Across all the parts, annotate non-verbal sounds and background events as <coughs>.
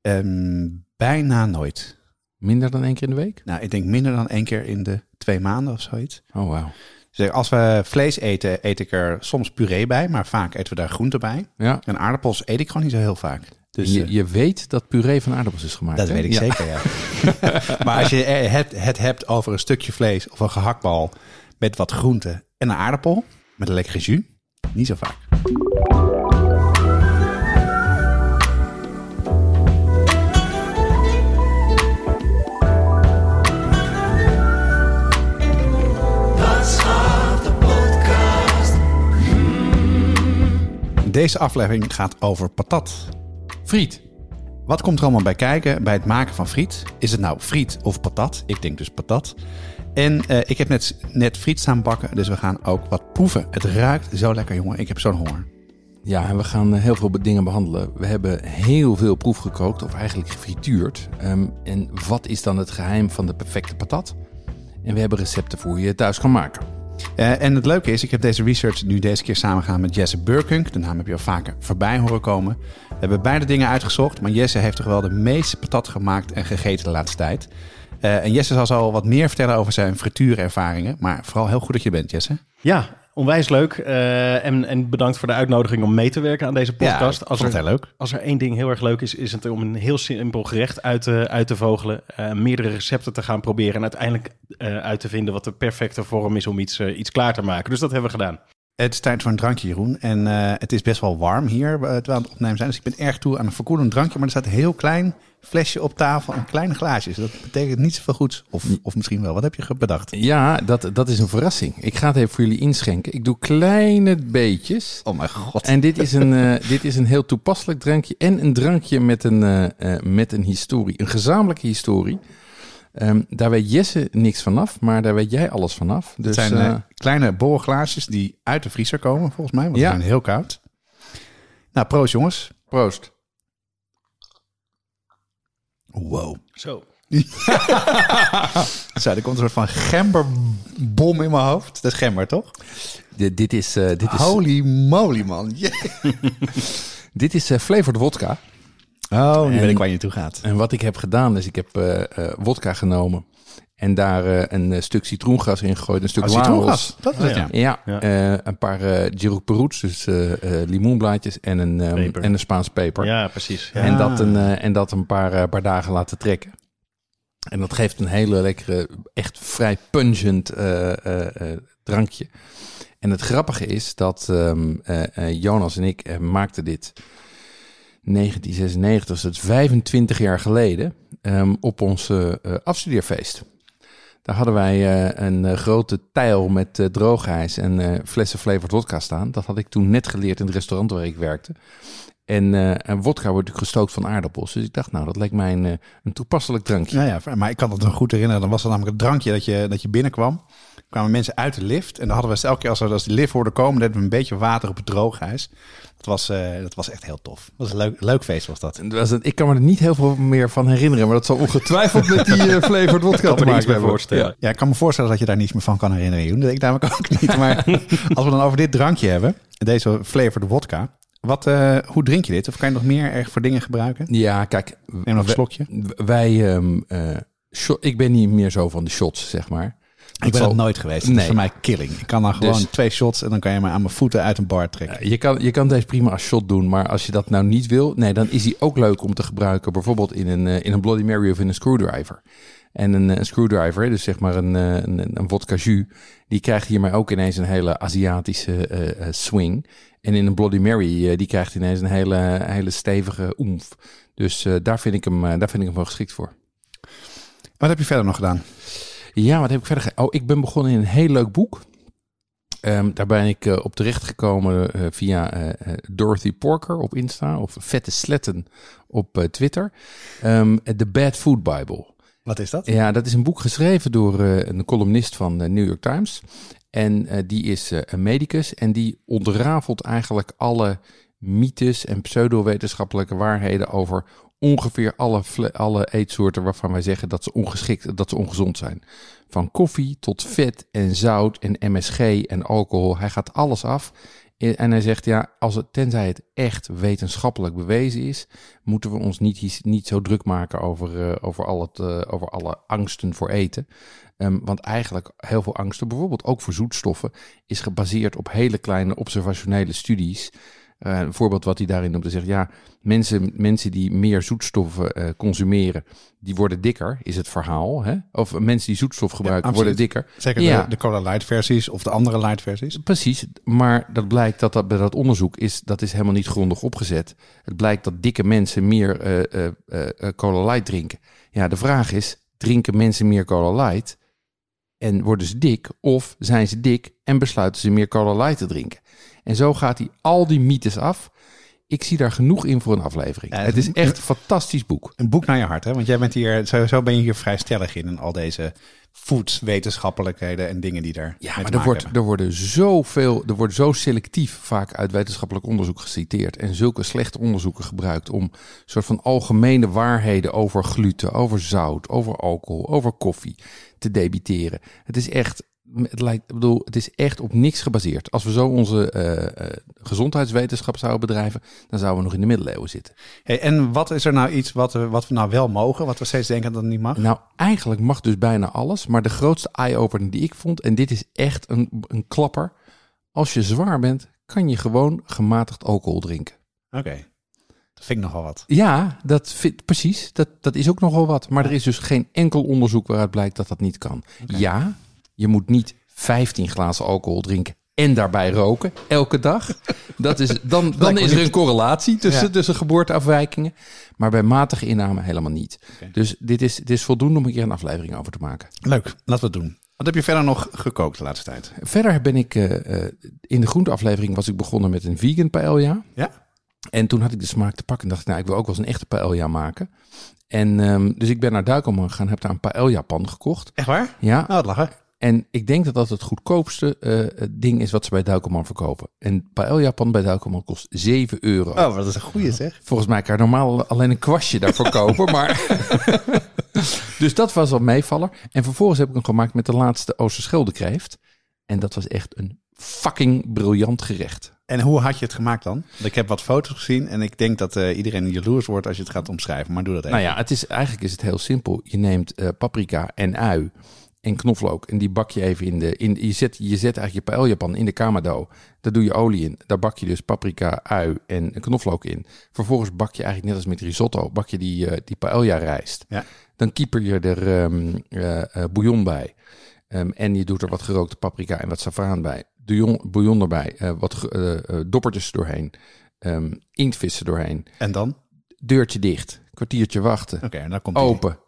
Ehm, bijna nooit. Minder dan één keer in de week? Nou, ik denk minder dan één keer in de twee maanden of zoiets. Oh, wauw. Dus als we vlees eten, eet ik er soms puree bij, maar vaak eten we daar groente bij. Ja. En aardappels eet ik gewoon niet zo heel vaak. Dus je, eh, je weet dat puree van aardappels is gemaakt. dat hè? weet ik Ja. zeker, ja. <laughs> <laughs> maar als je het, het hebt over een stukje vlees of een gehaktbal met wat groente en een aardappel met een lekkere jus, niet zo vaak. Deze aflevering gaat over patat. Friet. Wat komt er allemaal bij kijken bij het maken van friet? Is het nou friet of patat? Ik denk dus patat. En eh, ik heb net, net friet staan bakken, dus we gaan ook wat proeven. Het ruikt zo lekker, jongen. Ik heb zo'n honger. Ja, en we gaan eh, heel veel dingen behandelen. We hebben heel veel proef gekookt, of eigenlijk gefrituurd. Ehm, en wat is dan het geheim van de perfecte patat? En we hebben recepten voor je thuis kan maken. Eh, en het leuke is, ik heb deze research nu deze keer samengegaan met Jesse Burkunk. De naam heb je al vaker voorbij horen komen. We hebben beide dingen uitgezocht, maar Jesse heeft toch wel de meeste patat gemaakt en gegeten de laatste tijd. Eh, en Jesse zal zo wat meer vertellen over zijn frituurervaringen. Maar vooral heel goed dat je bent, Jesse. Ja, onwijs leuk. Eh, en, en bedankt voor de uitnodiging om mee te werken aan deze podcast. Ja, als, er, heel leuk. als er één ding heel erg leuk is, is het om een heel simpel gerecht uit te, uit te vogelen. eh, meerdere recepten te gaan proberen en uiteindelijk eh, uit te vinden wat de perfecte vorm is om iets, iets klaar te maken. Dus dat hebben we gedaan. Het is tijd voor een drankje, Jeroen. En eh, het is best wel warm hier eh, terwijl we aan het opnemen zijn. Dus ik ben erg toe aan een verkoelend drankje. Maar er staat een heel klein flesje op tafel en kleine glaasjes. Dat betekent niet zoveel goeds. Of, of misschien wel. Wat heb je bedacht? Ja, dat, dat is een verrassing. Ik ga het even voor jullie inschenken. Ik doe kleine beetjes. Oh mijn god. En dit is een, eh, dit is een heel toepasselijk drankje. En een drankje met een, met een historie. Een gezamenlijke historie. Ehm, daar weet Jesse niks vanaf, maar daar weet jij alles vanaf. Dus, het zijn eh, eh, kleine borrelglaasjes die uit de vriezer komen, volgens mij. Want Ja. ze zijn heel koud. Nou, proost jongens. proost. Wow. Zo. <laughs> Zo, er komt een soort van gemberbom in mijn hoofd. Dat is gember, toch? Dit, dit is, eh, dit is, Holy moly, man. Yeah. <laughs> dit is eh, flavored wodka. Oh, nu En- weet ik waar je naartoe gaat. En wat ik heb gedaan is, ik heb eh eh, wodka genomen. En daar eh, een stuk citroengras in gegooid. Een stuk Oh, Laos. citroengas. Dat is het, ja. Ja, Ja. eh, een paar uh, dus eh, eh, limoenblaadjes en een, ehm, Peper. en een Spaans peper. Ja, precies. Ja. En, dat een, en dat een paar, paar dagen laten trekken. En dat geeft een hele lekkere, echt vrij pungent eh, eh, eh, drankje. En het grappige is dat ehm, eh, eh, Jonas en ik maakten dit 1996, dus dat is 25 jaar geleden, ehm, op ons eh, eh, afstudeerfeest. Daar hadden wij eh, een grote tijl met droogijs en flessen flavored wodka staan. Dat had ik toen net geleerd in het restaurant waar ik werkte. En, eh, en wodka wordt natuurlijk gestookt van aardappels. Dus ik dacht, nou, dat lijkt mij een, eh, een toepasselijk drankje. Ja, ja, maar ik kan het nog goed herinneren. Dan was er namelijk het drankje dat je, dat je binnenkwam. kwamen mensen uit de lift. En dan hadden we elke keer als, we, als die lift hoorde komen... deden we een beetje water op het droogijs. Dat was, eh, dat was echt heel tof. Dat was een leuk, leuk feest was dat. Was ik kan me er niet heel veel meer van herinneren. Maar dat zal ongetwijfeld met die eh, flavored wodka te er maken hebben. voorstellen. Ja. Ja, ik kan me voorstellen dat je daar niets meer van kan herinneren, Joen. Dat ik namelijk ook niet. Maar <laughs> als we dan over dit drankje hebben... deze flavored wodka... Wat, eh, hoe drink je dit? Of kan je nog meer erg voor dingen gebruiken? Ja, kijk. Neem nog een slokje. Wij, ehm, eh, shot- ik ben niet meer zo van de shots, zeg maar. Ik ben dat nooit geweest. Dat is Nee. voor mij killing. Ik kan dan gewoon Dus- twee shots en dan kan je me aan mijn voeten uit een bar trekken. Je kan, je kan deze prima als shot doen, maar als je dat nou niet wil, nee, dan is die ook leuk om te gebruiken, bijvoorbeeld in een, eh, in een Bloody Mary of in een screwdriver. En een, eh, een screwdriver, dus zeg maar een, eh, een, een vodka jus, die krijgt hiermee ook ineens een hele Aziatische eh, eh, swing. En in een Bloody Mary, eh, die krijgt ineens een hele, hele stevige oemf. Dus eh, daar, vind ik hem, eh, daar vind ik hem wel geschikt voor. Wat heb je verder nog gedaan? Ja, wat heb ik verder Oh, ik ben begonnen in een heel leuk boek. Ehm, daar ben ik op terecht gekomen via Dorothy Porker op Insta of Vette Sletten op Twitter. Ehm The Bad Food Bible. Wat is dat? Ja, dat is een boek geschreven door een columnist van de New York Times. En eh, die is eh, een medicus en die ontrafelt eigenlijk alle mythes en pseudowetenschappelijke waarheden over ongeveer alle, alle eetsoorten waarvan wij zeggen dat ze ongeschikt, dat ze ongezond zijn. Van koffie tot vet en zout en MSG en alcohol. Hij gaat alles af. Eh, En hij zegt, ja, als het, tenzij het echt wetenschappelijk bewezen is, moeten we ons niet, niet zo druk maken over, eh, over, al het, eh, over alle angsten voor eten. Ehm, want eigenlijk heel veel angsten, bijvoorbeeld ook voor zoetstoffen, is gebaseerd op hele kleine observationele studies. Eh, een voorbeeld wat hij daarin noemt, zegt, ja, mensen, mensen die meer zoetstoffen eh, consumeren, die worden dikker, is het verhaal. Hè? Of mensen die zoetstof gebruiken, worden dikker. Zeker Ja. de, de Cola Light versies of de andere light versies. Precies, maar dat blijkt dat, dat bij dat onderzoek is, dat is helemaal niet grondig opgezet. Het blijkt dat dikke mensen meer eh, Cola Light drinken. Ja, de vraag is, drinken mensen meer Cola Light en worden ze dik? Of zijn ze dik en besluiten ze meer Cola Light te drinken? En zo gaat hij al die mythes af. Ik zie daar genoeg in voor een aflevering. Ja, het is echt een fantastisch boek. Een boek naar je hart, hè? Want jij bent hier, sowieso ben je hier vrij stellig in. En al deze voedswetenschappelijkheden en dingen die daar. Ja, maar er, wordt, hebben. er worden zoveel, er wordt zo selectief vaak uit wetenschappelijk onderzoek geciteerd en zulke slechte onderzoeken gebruikt om soort van algemene waarheden over gluten, over zout, over alcohol, over koffie te debiteren. Het is echt, het lijkt, ik bedoel, het is echt op niks gebaseerd. Als we zo onze eh, eh, gezondheidswetenschap zouden bedrijven, dan zouden we nog in de middeleeuwen zitten. Hey, en wat is er nou iets wat we, wat we nou wel mogen, wat we steeds denken dat het niet mag? Nou, eigenlijk mag dus bijna alles. Maar de grootste eye-opener die ik vond, en dit is echt een, een klapper. Als je zwaar bent, kan je gewoon gematigd alcohol drinken. Oké, dat vind ik nogal wat. Ja, dat vind, precies. Dat, dat is ook nogal wat. Maar er is dus geen enkel onderzoek waaruit blijkt dat dat niet kan. Ja, je moet niet 15 glazen alcohol drinken en daarbij roken elke dag. <laughs> Dat is, dan dan is er een correlatie tussen, Ja. tussen geboorteafwijkingen. Maar bij matige inname helemaal niet. Dus dit is, dit is voldoende om een keer een aflevering over te maken. Leuk, laten we het doen. Wat heb je verder nog gekookt de laatste tijd? Verder ben ik eh, eh, in de groenteaflevering was ik begonnen met een vegan paella. Ja? En toen had ik de smaak te pakken en dacht ik, nou, ik wil ook wel eens een echte paella maken. En ehm, dus ik ben naar Duikelman gegaan, heb daar een paella pan gekocht. Echt waar? Ja, Nou, het lachen. En ik denk dat dat het goedkoopste eh, ding is wat ze bij Duikelman verkopen. Een paella pan bij Duikelman kost 7 euro. Oh, dat is een goeie zeg. Volgens mij kan je normaal alleen een kwastje daarvoor <laughs> kopen, maar... dus dat was al meevaller. En vervolgens heb ik hem gemaakt met de laatste Oosterschelde kreeft. En dat was echt een fucking briljant gerecht. En hoe had je het gemaakt dan? Ik heb wat foto's gezien en ik denk dat eh, iedereen jaloers wordt als je het gaat omschrijven. Maar doe dat even. Nou ja, het is, eigenlijk is het heel simpel. Je neemt eh, paprika en ui en knoflook en die bak je even in de... In, je, zet, je zet eigenlijk je paella-pan in de kamado. Daar doe je olie in. Daar bak je dus paprika, ui en knoflook in. Vervolgens bak je eigenlijk net als met risotto, bak je die, eh, die paella-rijst. Ja. Dan kieper je er eh, bouillon bij. Ehm, en je doet er wat gerookte paprika en wat saffraan bij. Bouillon, bouillon erbij. eh, wat doppertjes doorheen. Ehm inktvissen doorheen. En dan? Deurtje dicht. Kwartiertje wachten. Oké, en dan komt die.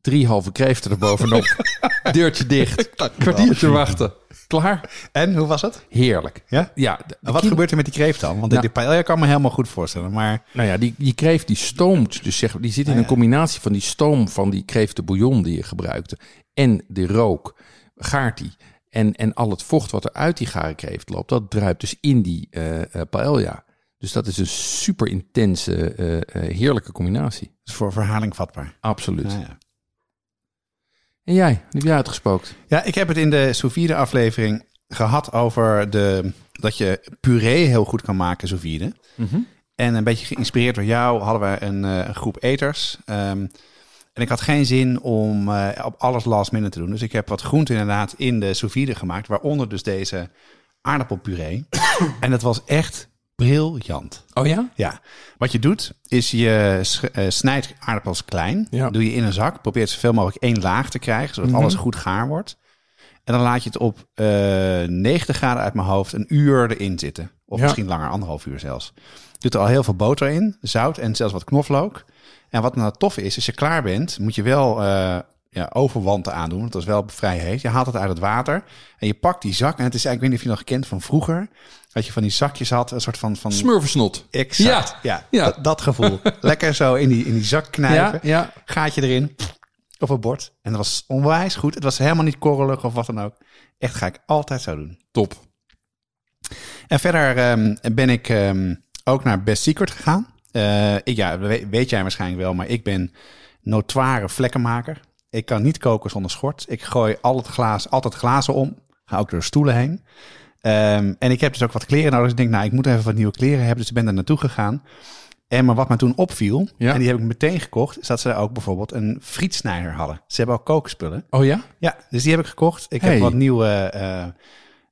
Drie halve kreeften erbovenop. <laughs> Deurtje dicht. Kwartiertje wachten. Klaar? En hoe was het? Heerlijk. Ja? Ja, de- de wat gebeurt er met die kreeft dan? Want Nou- die paella kan me helemaal goed voorstellen. Maar Nou ja, die, die kreeft die stoomt. Dus zeg, die zit in Ah, ja. een combinatie van die stoom van die kreeftenbouillon die je gebruikte. En de rook. Gaart die. En, en al het vocht wat er uit die gare kreeft loopt, dat druipt dus in die eh eh, paella. Dus dat is een super intense, eh, heerlijke combinatie. is voor verhaling vatbaar. Absoluut. Nou ja. En jij, wat heb jij uitgespookt? Ja, ik heb het in de sous aflevering gehad over de, dat je puree heel goed kan maken sous vide. En een beetje geïnspireerd door jou hadden we een, eh, groep eters. Ehm, en ik had geen zin om eh, op alles last minute te doen. Dus ik heb wat groente inderdaad in de sous gemaakt. Waaronder dus deze aardappelpuree. <coughs> en dat was echt briljant. Oh ja? Ja, wat je doet is je eh, snijdt aardappels klein. Ja. Doe je in een zak. Probeert zoveel mogelijk één laag te krijgen, zodat Mhm. alles goed gaar wordt. En dan laat je het op eh 90 graden uit mijn hoofd een uur erin zitten. Of Ja. misschien langer, anderhalf uur zelfs. Je doet er al heel veel boter in, zout en zelfs wat knoflook. En wat nou tof is, als je klaar bent, moet je wel eh, ja, overwanten aandoen. Want dat is wel vrij heet. Je haalt het uit het water en je pakt die zak. En het is eigenlijk, ik weet niet of je nog kent van vroeger. Dat je van die zakjes had, een soort van... van Smurfensnot. exact. Ja, Ja. Dat, dat gevoel. <laughs> Lekker zo in die, in die zak knijpen. Ja, ja. Gaatje erin. Op het bord. En dat was onwijs goed. Het was helemaal niet korrelig of wat dan ook. Echt ga ik altijd zo doen. Top. En verder ehm, ben ik ehm, ook naar Best Secret gegaan. Eh, ik, ja, we- weet jij waarschijnlijk wel, maar ik ben notoire vlekkenmaker. Ik kan niet koken zonder schort. Ik gooi al het glaas, altijd glazen om. Ga ook door stoelen heen. Ehm, en ik heb dus ook wat kleren nodig. Dus ik denk, nou, ik moet even wat nieuwe kleren hebben. Dus ik ben daar naartoe gegaan. En maar wat me toen opviel, Ja. en die heb ik meteen gekocht, is dat ze ook bijvoorbeeld een frietsnijder hadden. Ze hebben ook kookspullen. Oh ja? Ja, dus die heb ik gekocht. Ik Hey. heb wat nieuwe eh,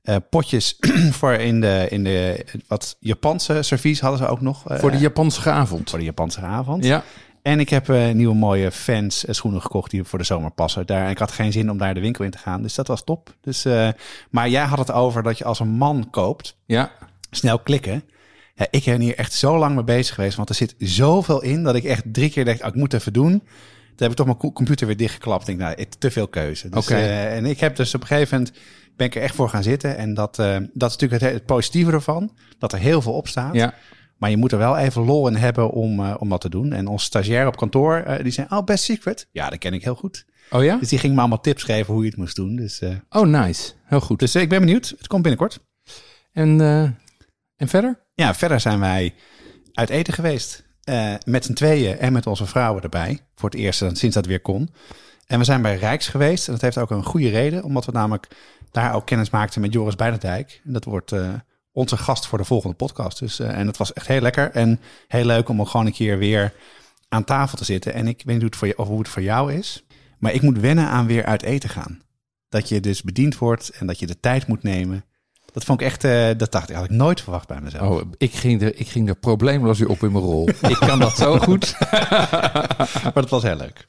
eh, potjes <clears throat> voor in de, in de wat Japanse servies hadden ze ook nog. eh, Voor de Japanse avond. voor de Japanse avond. Ja. En ik heb eh, nieuwe mooie fans eh, schoenen gekocht die voor de zomer passen. Daar, en ik had geen zin om daar de winkel in te gaan. Dus dat was top. Dus, eh, maar jij had het over dat je als een man koopt, Ja. snel klikken. Ja, ik ben hier echt zo lang mee bezig geweest. Want er zit zoveel in dat ik echt drie keer dacht, oh, ik moet even doen. Toen heb ik toch mijn co- computer weer dichtgeklapt. Ik denk, nou, te veel keuze. Dus, eh, en ik heb dus op een gegeven moment ben ik er echt voor gaan zitten. En dat, dat is natuurlijk het, het positieve ervan. Dat er heel veel op staat. Ja. Maar je moet er wel even lol in hebben om, eh, om dat te doen. En onze stagiair op kantoor, eh, die zei, oh, best secret. Ja, dat ken ik heel goed. Oh ja? Dus die ging me allemaal tips geven hoe je het moest doen. Dus, eh, Oh, nice. Heel goed. dus ik ben benieuwd. Het komt binnenkort. En, en verder? Ja, verder zijn wij uit eten geweest. Met z'n tweeën en met onze vrouwen erbij. Voor het eerst sinds dat weer kon. En we zijn bij Rijks geweest. En dat heeft ook een goede reden. Omdat we namelijk daar ook kennis maakten met Joris Beidendijk. En dat wordt onze gast voor de volgende podcast. Dus, eh, en het was echt heel lekker. En heel leuk om ook gewoon een keer weer aan tafel te zitten. En ik weet niet hoe het voor, je, of hoe het voor jou is. Maar ik moet wennen aan weer uit eten gaan. Dat je dus bediend wordt en dat je de tijd moet nemen. Dat vond ik echt, eh, dat dacht ik, had ik nooit verwacht bij mezelf. Oh, ik ging er, ik ging er probleemloos weer op in mijn rol. <laughs> ik kan dat zo goed. <laughs> maar dat was heel leuk.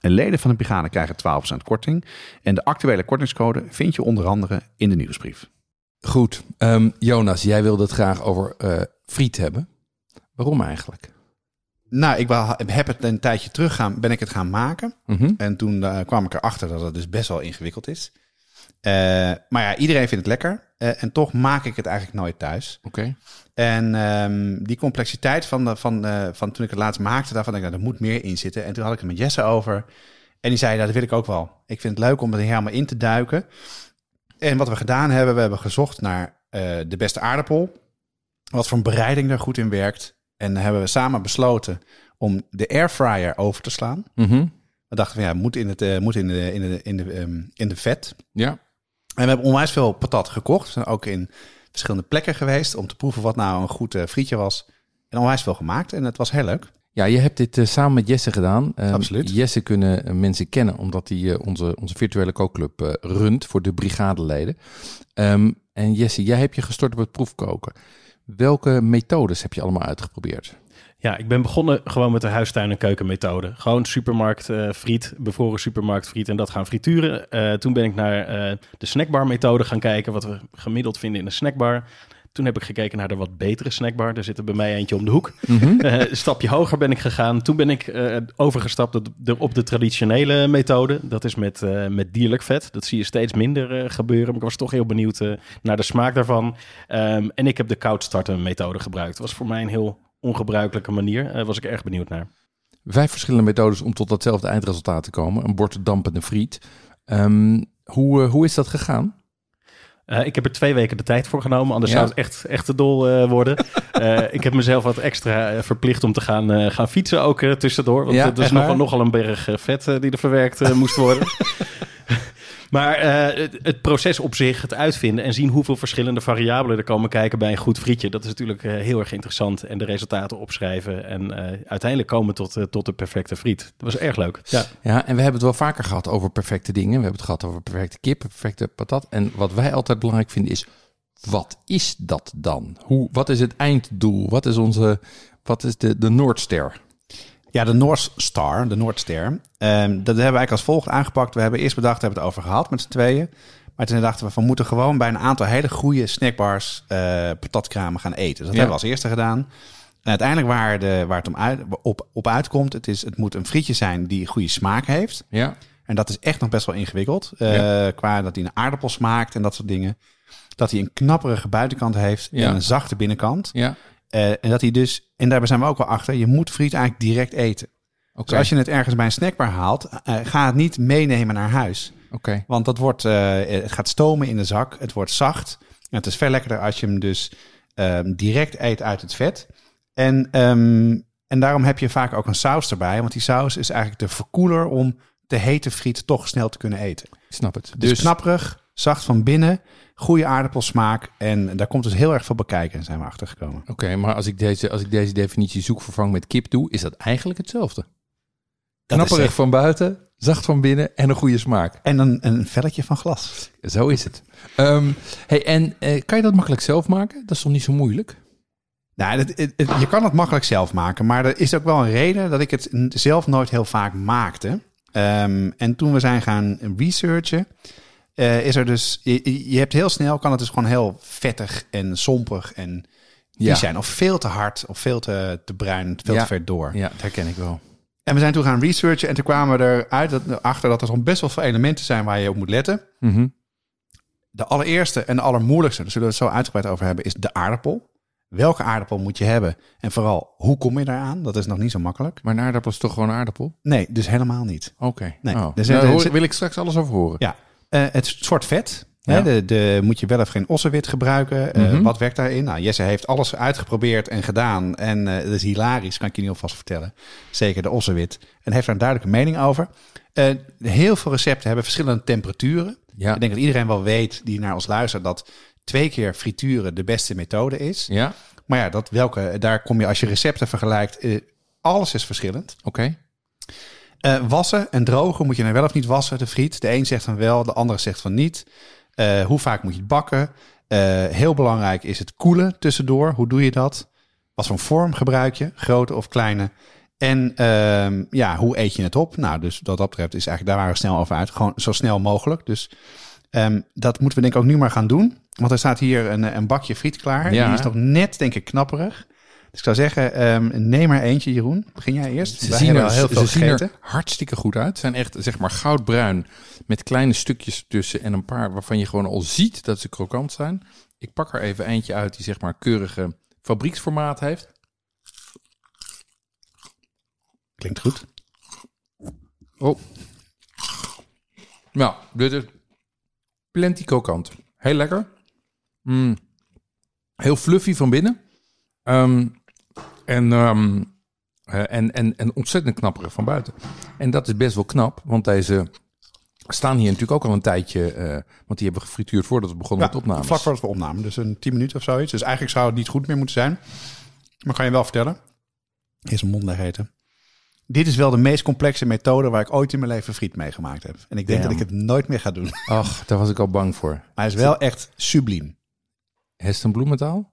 En leden van de brigade krijgen 12% korting. En de actuele kortingscode vind je onder andere in de nieuwsbrief. Goed, ehm, Jonas, jij wilde het graag over eh, friet hebben. Waarom eigenlijk? Nou, ik heb het een tijdje terug gaan, ben ik het gaan maken. Mhm. En toen eh, kwam ik erachter dat het dus best wel ingewikkeld is. Eh, maar ja, iedereen vindt het lekker. Eh, en toch maak ik het eigenlijk nooit thuis. Oké. En ehm, die complexiteit van, de, van, eh, van toen ik het laatst maakte, daarvan denk ik, nou, er moet meer in zitten. En toen had ik het met Jesse over. En die zei, nou, dat wil ik ook wel. Ik vind het leuk om er helemaal in te duiken. En wat we gedaan hebben, we hebben gezocht naar de beste aardappel. Wat voor een bereiding er goed in werkt. En dan hebben we samen besloten om de airfryer over te slaan. Mhm. We dachten van ja, moet in, het, moet in, de, in, de, in, de, ehm, in de vet. Ja. En we hebben onwijs veel patat gekocht. We zijn ook in verschillende plekken geweest om te proeven wat nou een goed eh, frietje was. En onwijs veel gemaakt en het was heel leuk. Ja, je hebt dit eh, samen met Jesse gedaan. Ehm, Absoluut. Jesse kunnen eh, mensen kennen omdat hij onze, onze virtuele kookclub runt voor de brigadeleden. Ehm, en Jesse, jij hebt je gestort op het proefkoken. Welke methodes heb je allemaal uitgeprobeerd? Ja, ik ben begonnen gewoon met de huistuin- en keukenmethode. Gewoon supermarkt eh, friet, bevroren supermarkt friet en dat gaan frituren. Eh, toen ben ik naar eh, de snackbar methode gaan kijken, wat we gemiddeld vinden in een snackbar. Toen heb ik gekeken naar de wat betere snackbar. Er zit er bij mij eentje om de hoek. Eh, een stapje hoger ben ik gegaan. Toen ben ik overgestapt op de, op de traditionele methode. Dat is met, met dierlijk vet. Dat zie je steeds minder gebeuren. Maar ik was toch heel benieuwd naar de smaak daarvan. Ehm, en ik heb de koud starten methode gebruikt. Dat was voor mij een heel ongebruikelijke manier. Daar was ik erg benieuwd naar. Vijf verschillende methodes om tot datzelfde eindresultaat te komen. Een bord dampende friet. Ehm, hoe, eh, hoe is dat gegaan? Eh, ik heb er twee weken de tijd voor genomen, anders Ja. zou het echt, echt te dol eh, worden. <laughs> Eh, ik heb mezelf wat extra eh, verplicht om te gaan, eh, gaan fietsen ook eh, tussendoor. Want Ja, het is echt nogal, nogal een berg eh, vet eh, die er verwerkt eh, moest worden. <laughs> Maar eh, het, het proces op zich, het uitvinden en zien hoeveel verschillende variabelen er komen kijken bij een goed frietje, dat is natuurlijk eh, heel erg interessant. En de resultaten opschrijven en eh, uiteindelijk komen tot, tot de perfecte friet. Dat was erg leuk. Ja. Ja, en we hebben het wel vaker gehad over perfecte dingen. We hebben het gehad over perfecte kip, perfecte patat. En wat wij altijd belangrijk vinden is, wat is dat dan? Hoe, wat is het einddoel? Wat is onze, wat is de, de Noordster? Ja, de North Star, de Noordster. Ehm, dat hebben we eigenlijk als volgt aangepakt. We hebben eerst bedacht, we hebben het over gehad met z'n tweeën. Maar toen dachten we van, moeten gewoon bij een aantal hele goede snackbars eh patatkramen gaan eten. Dus dat Ja. hebben we als eerste gedaan. En uiteindelijk waar, de, waar het om uit, op, op uitkomt, het, is, het moet een frietje zijn die goede smaak heeft. Ja, En dat is echt nog best wel ingewikkeld. eh, Ja. Qua dat hij een aardappel smaakt en dat soort dingen. Dat hij een knapperige buitenkant heeft Ja. en een zachte binnenkant. ja. Eh, en dat hij dus, en daar zijn we ook wel achter, je moet friet eigenlijk direct eten. Dus als je het ergens bij een snackbar haalt, eh, ga het niet meenemen naar huis. oké. Want dat wordt, eh, het gaat stomen in de zak, het wordt zacht. En het is veel lekkerder als je hem dus ehm, direct eet uit het vet. En, ehm, en daarom heb je vaak ook een saus erbij, want die saus is eigenlijk de verkoeler om de hete friet toch snel te kunnen eten. Ik snap het. Dus, knapperig, zacht van binnen, goede aardappelsmaak. En daar komt dus heel erg veel bekijken, zijn we achtergekomen. Oké, maar als ik, deze, als ik deze definitie zoek vervang met kip doe, is dat eigenlijk hetzelfde. Knapperig van buiten, zacht van binnen en een goede smaak. En een, een velletje van glas. Zo is het. Ehm, hey, en eh, kan je dat makkelijk zelf maken? Dat is toch niet zo moeilijk? Nou, het, het- het- je kan het makkelijk zelf maken, maar er is ook wel een reden dat ik het zelf nooit heel vaak maakte. Ehm, en toen we zijn gaan researchen, eh, is er dus, je, je hebt heel snel, kan het dus gewoon heel vettig en sompig en Ja. zijn. Of veel te hard, of veel te, te bruin, veel Ja. te ver door. Ja, dat herken ik wel. En we zijn toen gaan researchen en toen kwamen we eruit dat, achter dat er gewoon best wel veel elementen zijn waar je op moet letten. Mhm. De allereerste en de allermoeilijkste, daar zullen we het zo uitgebreid over hebben, is de aardappel. Welke aardappel moet je hebben? En vooral, hoe kom je daaraan? Dat is nog niet zo makkelijk. Maar een aardappel is toch gewoon een aardappel? Nee, dus helemaal niet. Oké. Nee, Oh. zit- wil ik straks alles over horen. Ja, eh, het soort vet. Ja. Hè, de, de, moet je wel of geen ossenwit gebruiken? Eh, Mhm. Wat werkt daarin? Nou, Jesse heeft alles uitgeprobeerd en gedaan. En eh dat is hilarisch, kan ik je niet alvast vertellen. Zeker de ossenwit. En heeft daar een duidelijke mening over. Heel veel recepten hebben verschillende temperaturen. Ja. Ik denk dat iedereen wel weet die naar ons luistert dat twee keer frituren de beste methode is. Ja? Maar ja, dat welke, daar kom je als je recepten vergelijkt. alles is verschillend. Oké. Eh, wassen en drogen moet je nou wel of niet wassen, de friet. De een zegt van wel, de andere zegt van niet. Eh, hoe vaak moet je het bakken? Eh, heel belangrijk is het koelen tussendoor. Hoe doe je dat? Wat voor vorm gebruik je? Grote of kleine? En ehm, ja, hoe eet je het op? Nou, dus wat dat betreft is eigenlijk, daar waren we snel over uit. Gewoon zo snel mogelijk. Dus ehm, dat moeten we denk ik ook nu maar gaan doen. Want er staat hier een, een bakje friet klaar. Ja. Die is nog net, denk ik, knapperig. Dus ik zou zeggen, ehm, neem maar eentje, Jeroen. Begin jij eerst? Ze Wij zien, er, al heel ze veel zien gegeten. er hartstikke goed uit. Ze zijn echt zeg maar goudbruin met kleine stukjes tussen en een paar waarvan je gewoon al ziet dat ze krokant zijn. Ik pak er even eentje uit die zeg maar keurige fabrieksformaat heeft. Klinkt goed. Oh. Nou, dit is plenty krokant. Heel lekker. Mm. Heel fluffy van binnen. Ehm, en, ehm, eh, en, en, en ontzettend knapperig van buiten. En dat is best wel knap, want deze staan hier natuurlijk ook al een tijdje. eh, want die hebben gefrituurd voordat we begonnen met opnames. Vlak voordat we opnamen. Dus een 10 minuten of zoiets. Dus eigenlijk zou het niet goed meer moeten zijn. Maar kan je wel vertellen. Eerst een mond leeg eten. Dit is wel de meest complexe methode waar ik ooit in mijn leven friet meegemaakt heb. En ik denk Damn. dat ik het nooit meer ga doen. Maar Ach, daar was ik al bang voor. hij is wel echt subliem. Heston Bloementaal?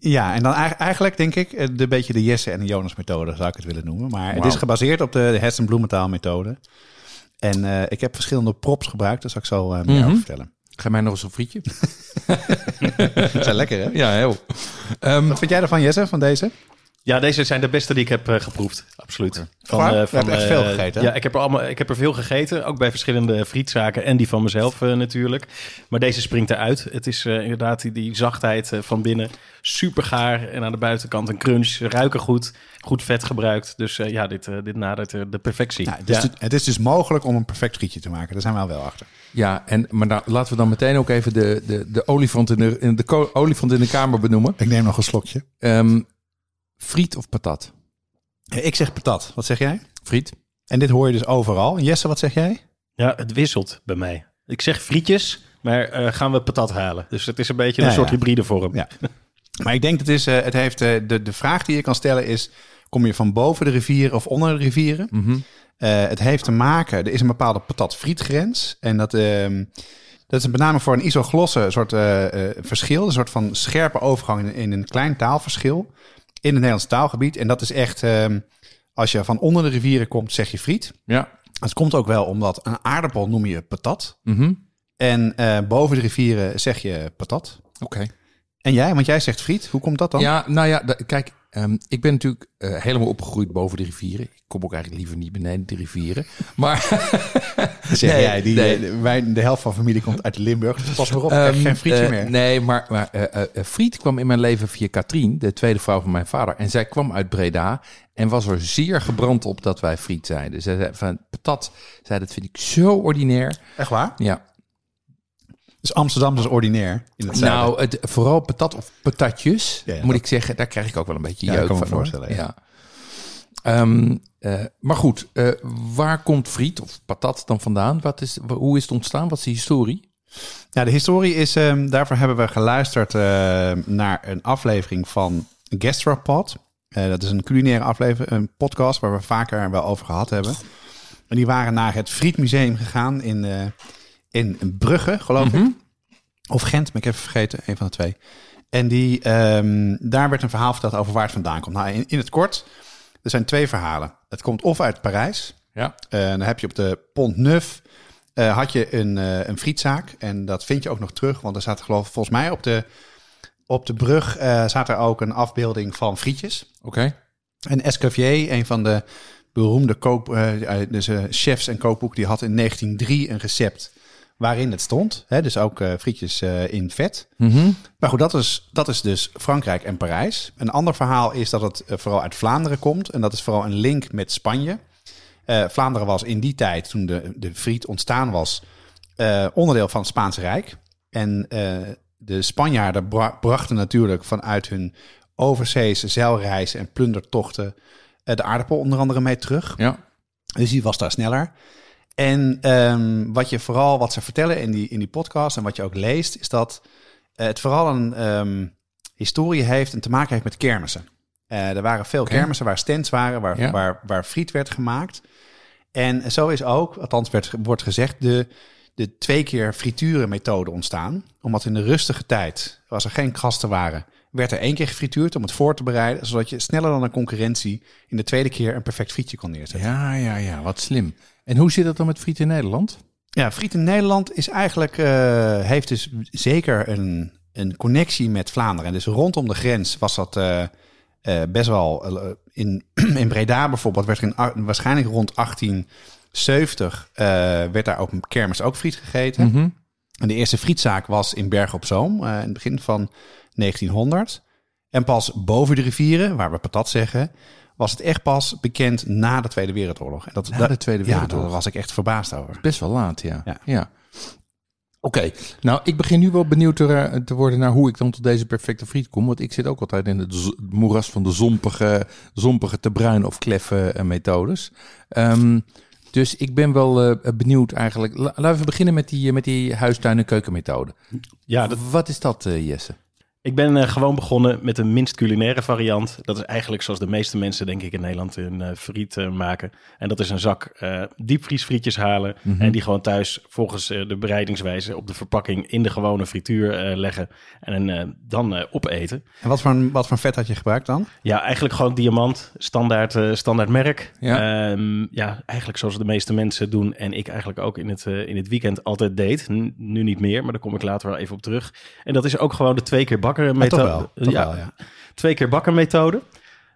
Ja, en dan eigenlijk- denk ik eh, de beetje de Jesse en de Jonas methode zou ik het willen noemen. Maar het is gebaseerd op de Hessen Bloementaal methode. En eh, ik heb verschillende props gebruikt, daar zal ik zo eh, meer Mhm. over vertellen. Ga mij nog eens een frietje? <laughs> Dat zijn lekker hè? ja, heel. Ehm, Wat vind jij ervan Jesse, van deze? Ja, deze zijn de beste die ik heb eh, geproefd. Absoluut. Van, Waar? eh, Je hebt echt eh, veel gegeten, hè? Ja, ik heb, er allemaal, ik heb er veel gegeten. Ook bij verschillende frietzaken en die van mezelf eh, natuurlijk. Maar deze springt eruit. Het is eh, inderdaad die, die zachtheid eh, van binnen. Super gaar. En aan de buitenkant een crunch. Ruiken goed. Goed vet gebruikt. Dus eh, ja, dit, eh, dit nadert eh, de perfectie. Nou, het, is Ja. dus, het is dus mogelijk om een perfect frietje te maken. Daar zijn we al wel achter. Ja, en, maar nou, laten we dan meteen ook even de, de, de, olifant, in de, in de ko- olifant in de kamer benoemen. Ik neem nog een slokje. Ehm, friet of patat? Ik zeg patat. Wat zeg jij? Friet. En dit hoor je dus overal. Jesse, wat zeg jij? ja, het wisselt bij mij. Ik zeg frietjes, maar eh, gaan we patat halen. Dus het is een beetje een Ja, soort ja. hybride vorm. Ja. <laughs> Maar ik denk dat het is, eh, het heeft, eh, de, de vraag die je kan stellen is, kom je van boven de rivieren of onder de rivieren? Mhm. Eh, het heeft te maken, er is een bepaalde patat-frietgrens. En dat, ehm, dat is met name voor een isoglosse soort eh, eh, verschil. Een soort van scherpe overgang in, in een klein taalverschil in het Nederlands taalgebied. En dat is echt, ehm, als je van onder de rivieren komt, zeg je friet. Ja. Het komt ook wel omdat een aardappel noem je patat. Mhm. En eh, boven de rivieren zeg je patat. Oké. En jij, want jij zegt friet. Hoe komt dat dan? Ja, nou ja, kijk, ehm, ik ben natuurlijk eh, helemaal opgegroeid boven de rivieren. Ik kom ook eigenlijk liever niet beneden de rivieren. Maar <laughs> zeg Nee, jij. Die, nee. eh, wij, de helft van familie komt uit Limburg. Dus pas maar op, Ehm, geen frietje eh, meer. Nee, maar, maar friet kwam in mijn leven via Katrien, de tweede vrouw van mijn vader. En zij kwam uit Breda en was er zeer gebrand op dat wij friet zeiden. Zij zei van patat, zei dat vind ik zo ordinair. Echt waar? Ja, Dus Amsterdam is ordinair in het zuiden. nou, het, vooral patat of patatjes, Ja, ja, moet dat- ik zeggen, daar krijg ik ook wel een beetje Ja, jeuk dat kan me van. voorstellen, ja. Ehm, eh, maar goed, eh, waar komt friet of patat dan vandaan? Wat is, hoe is het ontstaan? Wat is de historie? Ja, de historie is, ehm, daarvoor hebben we geluisterd eh, naar een aflevering van Gastropod. Dat is een culinaire aflevering, een podcast waar we vaker wel over gehad hebben. En die waren naar het Frietmuseum gegaan in, in Brugge, geloof ik. Of Gent, maar ik heb het vergeten, een van de twee. En die, ehm, daar werd een verhaal verteld over waar het vandaan komt. Nou, in, in het kort, er zijn twee verhalen. Het komt of uit Parijs, Ja. eh, dan heb je op de Pont Neuf eh, had je een, eh, een frietzaak. En dat vind je ook nog terug. Want er staat geloof ik volgens mij op de, op de brug staat er ook een afbeelding van frietjes. Oké. En Escoffier, een van de beroemde eh, dus, chefs en kookboeken, die had in 1903 een recept waarin het stond. Hè, dus ook eh, frietjes eh, in vet. Mhm. Maar goed, dat is, dat is dus Frankrijk en Parijs. Een ander verhaal is dat het eh, vooral uit Vlaanderen komt. En dat is vooral een link met Spanje. Vlaanderen was in die tijd, toen de, de friet ontstaan was, onderdeel van het Spaanse Rijk. En de Spanjaarden bra- brachten natuurlijk vanuit hun overzeese zeilreizen en plundertochten de aardappel onder andere mee terug. Ja. Dus die was daar sneller. En ehm, wat je vooral, wat ze vertellen in die, in die podcast en wat je ook leest, is dat eh, het vooral een ehm, historie heeft en te maken heeft met kermissen. Eh, er waren veel kermissen waar stands waren, waar, Ja. waar, waar friet werd gemaakt. En zo is ook, althans werd, wordt gezegd, de, de twee keer frituren methode ontstaan. Omdat in de rustige tijd, als er geen gasten waren, werd er één keer gefrituurd om het voor te bereiden. Zodat je sneller dan een concurrentie in de tweede keer een perfect frietje kon neerzetten. Ja, ja, ja, wat slim. En hoe zit het dan met friet in Nederland? Ja, friet in Nederland is eigenlijk, eh, heeft dus zeker een, een connectie met Vlaanderen. En dus rondom de grens was dat eh, eh, best wel... in, <clears throat> in Breda bijvoorbeeld werd er in, waarschijnlijk rond 1870... eh, werd daar op een kermis ook friet gegeten. Mhm. En de eerste frietzaak was in Bergen op Zoom in het begin van 1900. En pas boven de rivieren, waar we patat zeggen... was het echt pas bekend na de Tweede Wereldoorlog. En dat, Na dat- de Tweede Ja, Wereldoorlog. daar was ik echt verbaasd over. Best wel laat, ja. Ja. ja. Oké, nou ik begin nu wel benieuwd te, te worden naar hoe ik dan tot deze perfecte friet kom. Want ik zit ook altijd in het moeras van de zompige, zompige te bruin of kleffe eh, methodes. Ehm, dus ik ben wel eh, benieuwd eigenlijk. La- laten we beginnen met die, eh, met die huistuin- en keukenmethode. Ja, dat, Wat is dat, eh, Jesse? Ik ben eh, gewoon begonnen met een minst culinaire variant. Dat is eigenlijk zoals de meeste mensen, denk ik, in Nederland een eh, friet eh, maken. En dat is een zak diepvriesfrietjes halen. En die gewoon thuis volgens de bereidingswijze op de verpakking in de gewone frituur leggen. En dan opeten. En wat voor, wat voor vet had je gebruikt dan? Ja, eigenlijk gewoon diamant, standaard, standaard merk. Ja. Ja. ja, eigenlijk zoals de meeste mensen doen en ik eigenlijk ook in het, in het weekend altijd deed. N- nu niet meer, maar daar kom ik later wel even op terug. En dat is ook gewoon de twee keer bakken methode. ja, ja. twee keer bakken methode.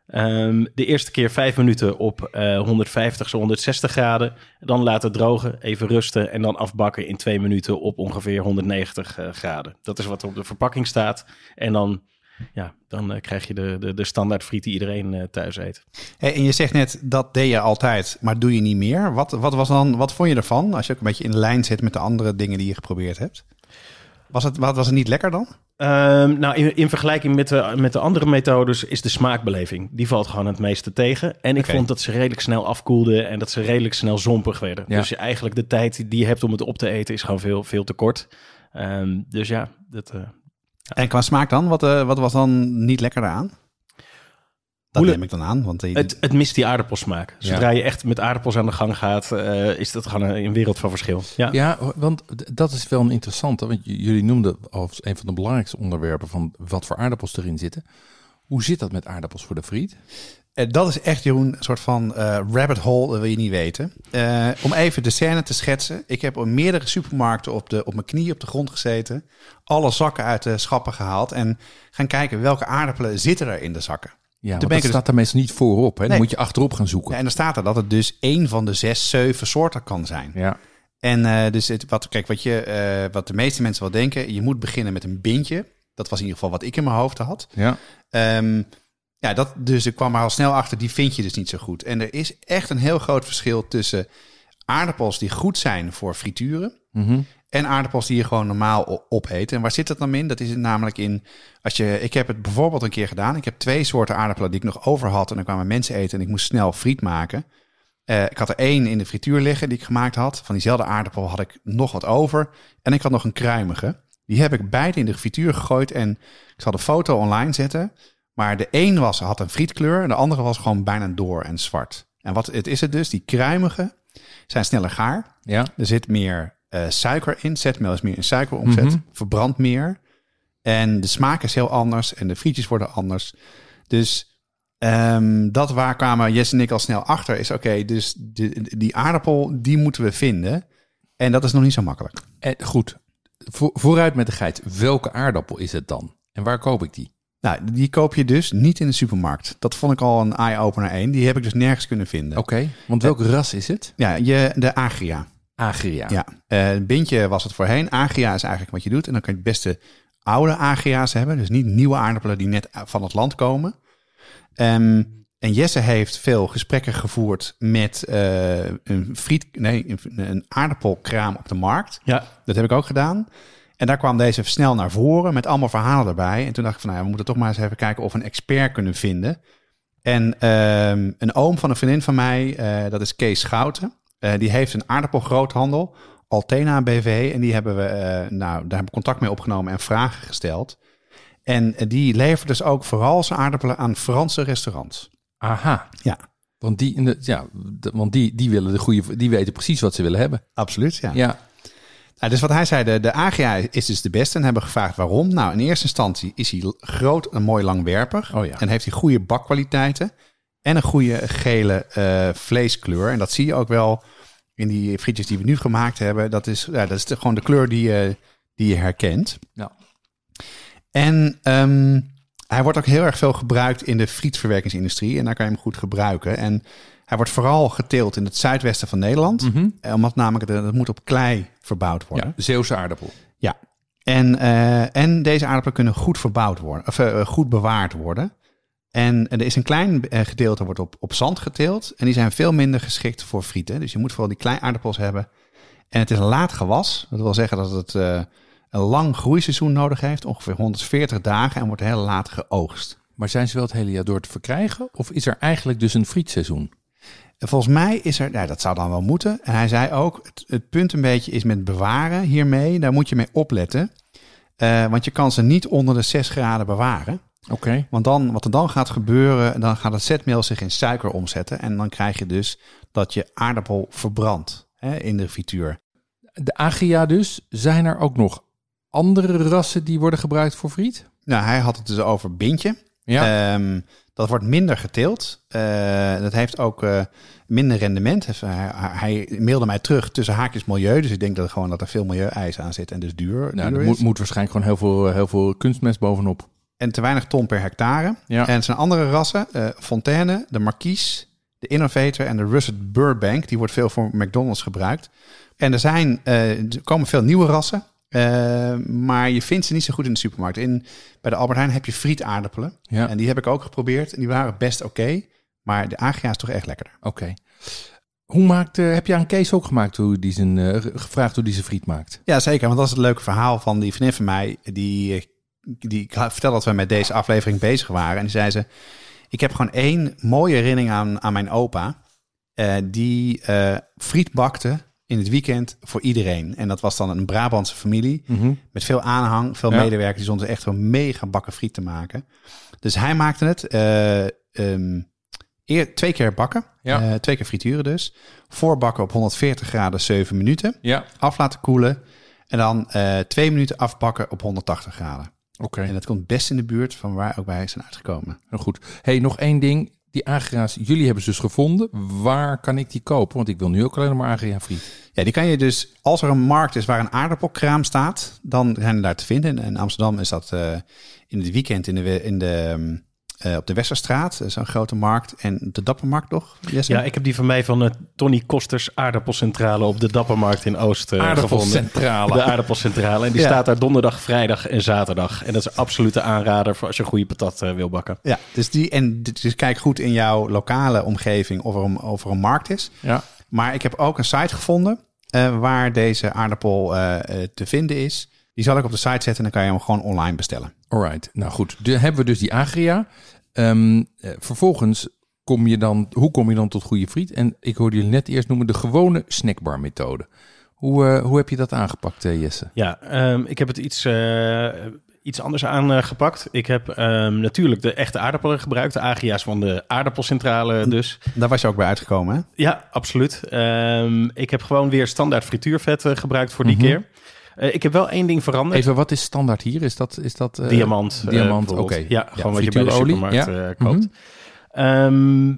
Ehm, de eerste keer vijf minuten op eh 150, zo 160 graden. Dan laten drogen, even rusten en dan afbakken in twee minuten op ongeveer 190 eh, graden. Dat is wat er op de verpakking staat. En dan, ja, dan eh, krijg je de, de, de standaard friet die iedereen eh, thuis eet. Hey, en je zegt net, dat deed je altijd, maar doe je niet meer. Wat, wat, was dan, wat vond je ervan? Als je ook een beetje in lijn zit met de andere dingen die je geprobeerd hebt. Was het, wat, was het niet lekker dan? Ehm, nou, in, in vergelijking met de, met de andere methodes is de smaakbeleving. Die valt gewoon het meeste tegen. En ik vond dat ze redelijk snel afkoelden en dat ze redelijk snel zompig werden. Ja. Dus je, eigenlijk de tijd die je hebt om het op te eten is gewoon veel, veel te kort. Ehm, dus ja, dat, eh, En qua smaak dan? Wat, eh, wat was dan niet lekker daaraan? Dat neem ik dan aan. Want die- het, het mist die aardappelsmaak. Ja. Zodra je echt met aardappels aan de gang gaat, eh, is dat gewoon een, een wereld van verschil. Ja. Ja, want dat is wel een interessante. Want jullie noemden als een van de belangrijkste onderwerpen van wat voor aardappels erin zitten. Hoe zit dat met aardappels voor de friet? Eh, dat is echt, Jeroen, een soort van eh, rabbit hole, dat wil je niet weten. Eh, om even de scène te schetsen. Ik heb op meerdere supermarkten op, de, op mijn knieën op de grond gezeten. Alle zakken uit de schappen gehaald. En gaan kijken welke aardappelen zitten er in de zakken. Ja, dat dus- staat er meestal niet voorop. Hè? Dan Nee. moet je achterop gaan zoeken. Ja, en dan staat er dat het dus één van de zes, zeven soorten kan zijn. Ja. En eh, dus het, wat, kijk, wat, je, eh, wat de meeste mensen wel denken, je moet beginnen met een bintje. Dat was in ieder geval wat ik in mijn hoofd had. Ja. Ehm, ja, dat, dus ik kwam er al snel achter, die vind je dus niet zo goed. En er is echt een heel groot verschil tussen aardappels die goed zijn voor frituren Mhm. En aardappels die je gewoon normaal opeet. En waar zit dat dan in? Dat is het namelijk in, als je, ik heb het bijvoorbeeld een keer gedaan. Ik heb twee soorten aardappelen die ik nog over had en dan kwamen mensen eten en ik moest snel friet maken. Eh, ik had er één in de frituur liggen die ik gemaakt had. Van diezelfde aardappel had ik nog wat over. En ik had nog een kruimige. Die heb ik beide in de frituur gegooid. En ik zal de foto online zetten. Maar de een was, had een frietkleur. En de andere was gewoon bijna door en zwart. En wat het is het dus? Die kruimige zijn sneller gaar. Ja. Er zit meer eh, suiker in. Zetmeel is meer een suikeromzet. Mhm. Verbrandt meer. En de smaak is heel anders. En de frietjes worden anders. Dus ehm, dat waar kwamen Jess en ik al snel achter. Is oké, dus de, die aardappel, die moeten we vinden. En dat is nog niet zo makkelijk. En goed, Vo- vooruit met de geit. Welke aardappel is het dan? En waar koop ik die? Nou, die koop je dus niet in de supermarkt. Dat vond ik al een eye-opener één. Die heb ik dus nergens kunnen vinden. Oké, want welk ras is het? Ja, je, de Agria. Agria. Ja, eh bintje was het voorheen. Agria is eigenlijk wat je doet. En dan kan je het beste oude Agria's hebben. Dus niet nieuwe aardappelen die net van het land komen. Ehm, en Jesse heeft veel gesprekken gevoerd met eh, een friet, nee, een, aardappelkraam op de markt. Ja, Dat heb ik ook gedaan. En daar kwam deze snel naar voren met allemaal verhalen erbij. En toen dacht ik van, nou, ja, we moeten toch maar eens even kijken of we een expert kunnen vinden. En emme, een oom van een vriendin van mij, eh, dat is Kees Schouten. Eh, die heeft een aardappelgroothandel, Altena BV. En die hebben we, eh, nou, daar hebben we contact mee opgenomen en vragen gesteld. En eh, die levert dus ook vooral zijn aardappelen aan Franse restaurants. Aha. Ja, Want die, in de, ja, want die, die willen de goede, die weten precies wat ze willen hebben. absoluut. Ja. Ja. Nou, dus wat hij zei, de, de AGA is dus de beste. En hebben gevraagd waarom. Nou, in eerste instantie is hij groot en mooi langwerpig. Oh ja. En heeft hij goede bakkwaliteiten. En een goede gele eh, vleeskleur. En dat zie je ook wel in die frietjes die we nu gemaakt hebben. Dat is, ja, dat is de- gewoon de kleur die je, die je herkent. Ja. En ehm, hij wordt ook heel erg veel gebruikt in de frietverwerkingsindustrie. En daar kan je hem goed gebruiken. En hij wordt vooral geteeld in het zuidwesten van Nederland. Mhm. Eh, Omdat namelijk de- dat moet op klei verbouwd worden. ja. Zeeuwse aardappel. Ja. En, eh, en deze aardappelen kunnen goed verbouwd worden, of goed bewaard worden. En er is een klein eh, gedeelte wordt op, op zand geteeld. En die zijn veel minder geschikt voor frieten. Dus je moet vooral die kleine aardappels hebben. En het is een laat gewas. Dat wil zeggen dat het eh, een lang groeiseizoen nodig heeft. Ongeveer 140 dagen en wordt heel laat geoogst. Maar zijn ze wel het hele jaar door te verkrijgen? Of is er eigenlijk dus een frietseizoen? En volgens mij is er, nou, dat zou dan wel moeten. En hij zei ook, het, het punt een beetje is met bewaren hiermee. Daar moet je mee opletten. Eh, want je kan ze niet onder de 6 graden bewaren. Oké. Want dan, wat er dan gaat gebeuren, dan gaat het zetmeel zich in suiker omzetten. En dan krijg je dus dat je aardappel verbrandt hè, in de frituur. De Agria dus. Zijn er ook nog andere rassen die worden gebruikt voor friet? Nou, hij had het dus over bintje. Ja. Ehm, dat wordt minder geteeld. Eh, dat heeft ook eh, minder rendement. Hij, hij mailde mij terug tussen haakjes milieu. Dus ik denk dat, gewoon dat er veel milieueisen aan zit en dus duur, nou, duur er moet, moet waarschijnlijk gewoon heel veel, heel veel kunstmest bovenop. En te weinig ton per hectare. Ja. En het zijn andere rassen. eh Fontaine, de Marquise, de Innovator en de Russet Burbank. Die wordt veel voor McDonald's gebruikt. En er, zijn, eh, er komen veel nieuwe rassen. eh, maar je vindt ze niet zo goed in de supermarkt. In, bij de Albert Heijn heb je frietaardappelen. Ja. En die heb ik ook geprobeerd. En die waren best oké. maar de Agria is toch echt lekkerder. Oké. Hoe maakt, heb je aan Kees ook gemaakt hoe die zijn, gevraagd hoe die zijn friet maakt? Ja, zeker. Want dat is het leuke verhaal van die vriendin van mij. Die, die ik vertelde dat we met deze aflevering bezig waren. En die zei ze, ik heb gewoon één mooie herinnering aan, aan mijn opa. eh, die eh, friet bakte in het weekend voor iedereen. En dat was dan een Brabantse familie. Met veel aanhang, veel Ja. medewerkers. Die stonden echt een mega bakken friet te maken. Dus hij maakte het ehm, eer, twee keer bakken. Ja. Twee keer frituren dus. Voorbakken op 140 graden 7 minuten. Ja, Af laten koelen. En dan twee minuten afbakken op 180 graden. Oké. En dat komt best in de buurt van waar ook wij zijn uitgekomen. Heel goed. hey, nog één ding. Die agria's, jullie hebben ze dus gevonden. Waar kan ik die kopen? Want ik wil nu ook alleen maar agria friet. Ja, die kan je dus, als er een markt is waar een aardappelkraam staat, dan zijn die daar te vinden. In Amsterdam is dat eh, in het weekend in de, in de, ehm, eh, op de Westerstraat. Dat is een grote markt. En de Dappermarkt toch? Jesse? Ja, ik heb die van mij van de Tony Kosters aardappelcentrale op de Dappermarkt in Oost gevonden. Aardappelcentrale. De aardappelcentrale. En die Ja. staat daar donderdag, vrijdag en zaterdag. En dat is een absolute aanrader voor als je een goede patat wil bakken. Ja, dus, die, en dus kijk goed in jouw lokale omgeving of er een, of er een markt is. Ja. Maar ik heb ook een site gevonden eh, waar deze aardappel te vinden is. Die zal ik op de site zetten en dan kan je hem gewoon online bestellen. Alright. Nou goed, dan hebben we dus die agria. Ehm, eh, vervolgens kom je dan, hoe kom je dan tot goede friet? En ik hoorde jullie net eerst noemen de gewone snackbar methode. Hoe, eh, hoe heb je dat aangepakt, eh, Jesse? Ja, ehm, ik heb het iets, eh, iets anders aangepakt. Ik heb ehm, natuurlijk de echte aardappelen gebruikt. De agia's van de aardappelcentrale dus. Daar was je ook bij uitgekomen, hè? Ja, absoluut. Ehm, ik heb gewoon weer standaard frituurvet gebruikt voor die Mhm. keer. Eh, ik heb wel één ding veranderd. Even, wat is standaard hier? Is dat... Is dat eh, diamant. eh, diamant, oké. Ja, gewoon wat je bij de supermarkt ja. eh, koopt. Mhm. Ehm,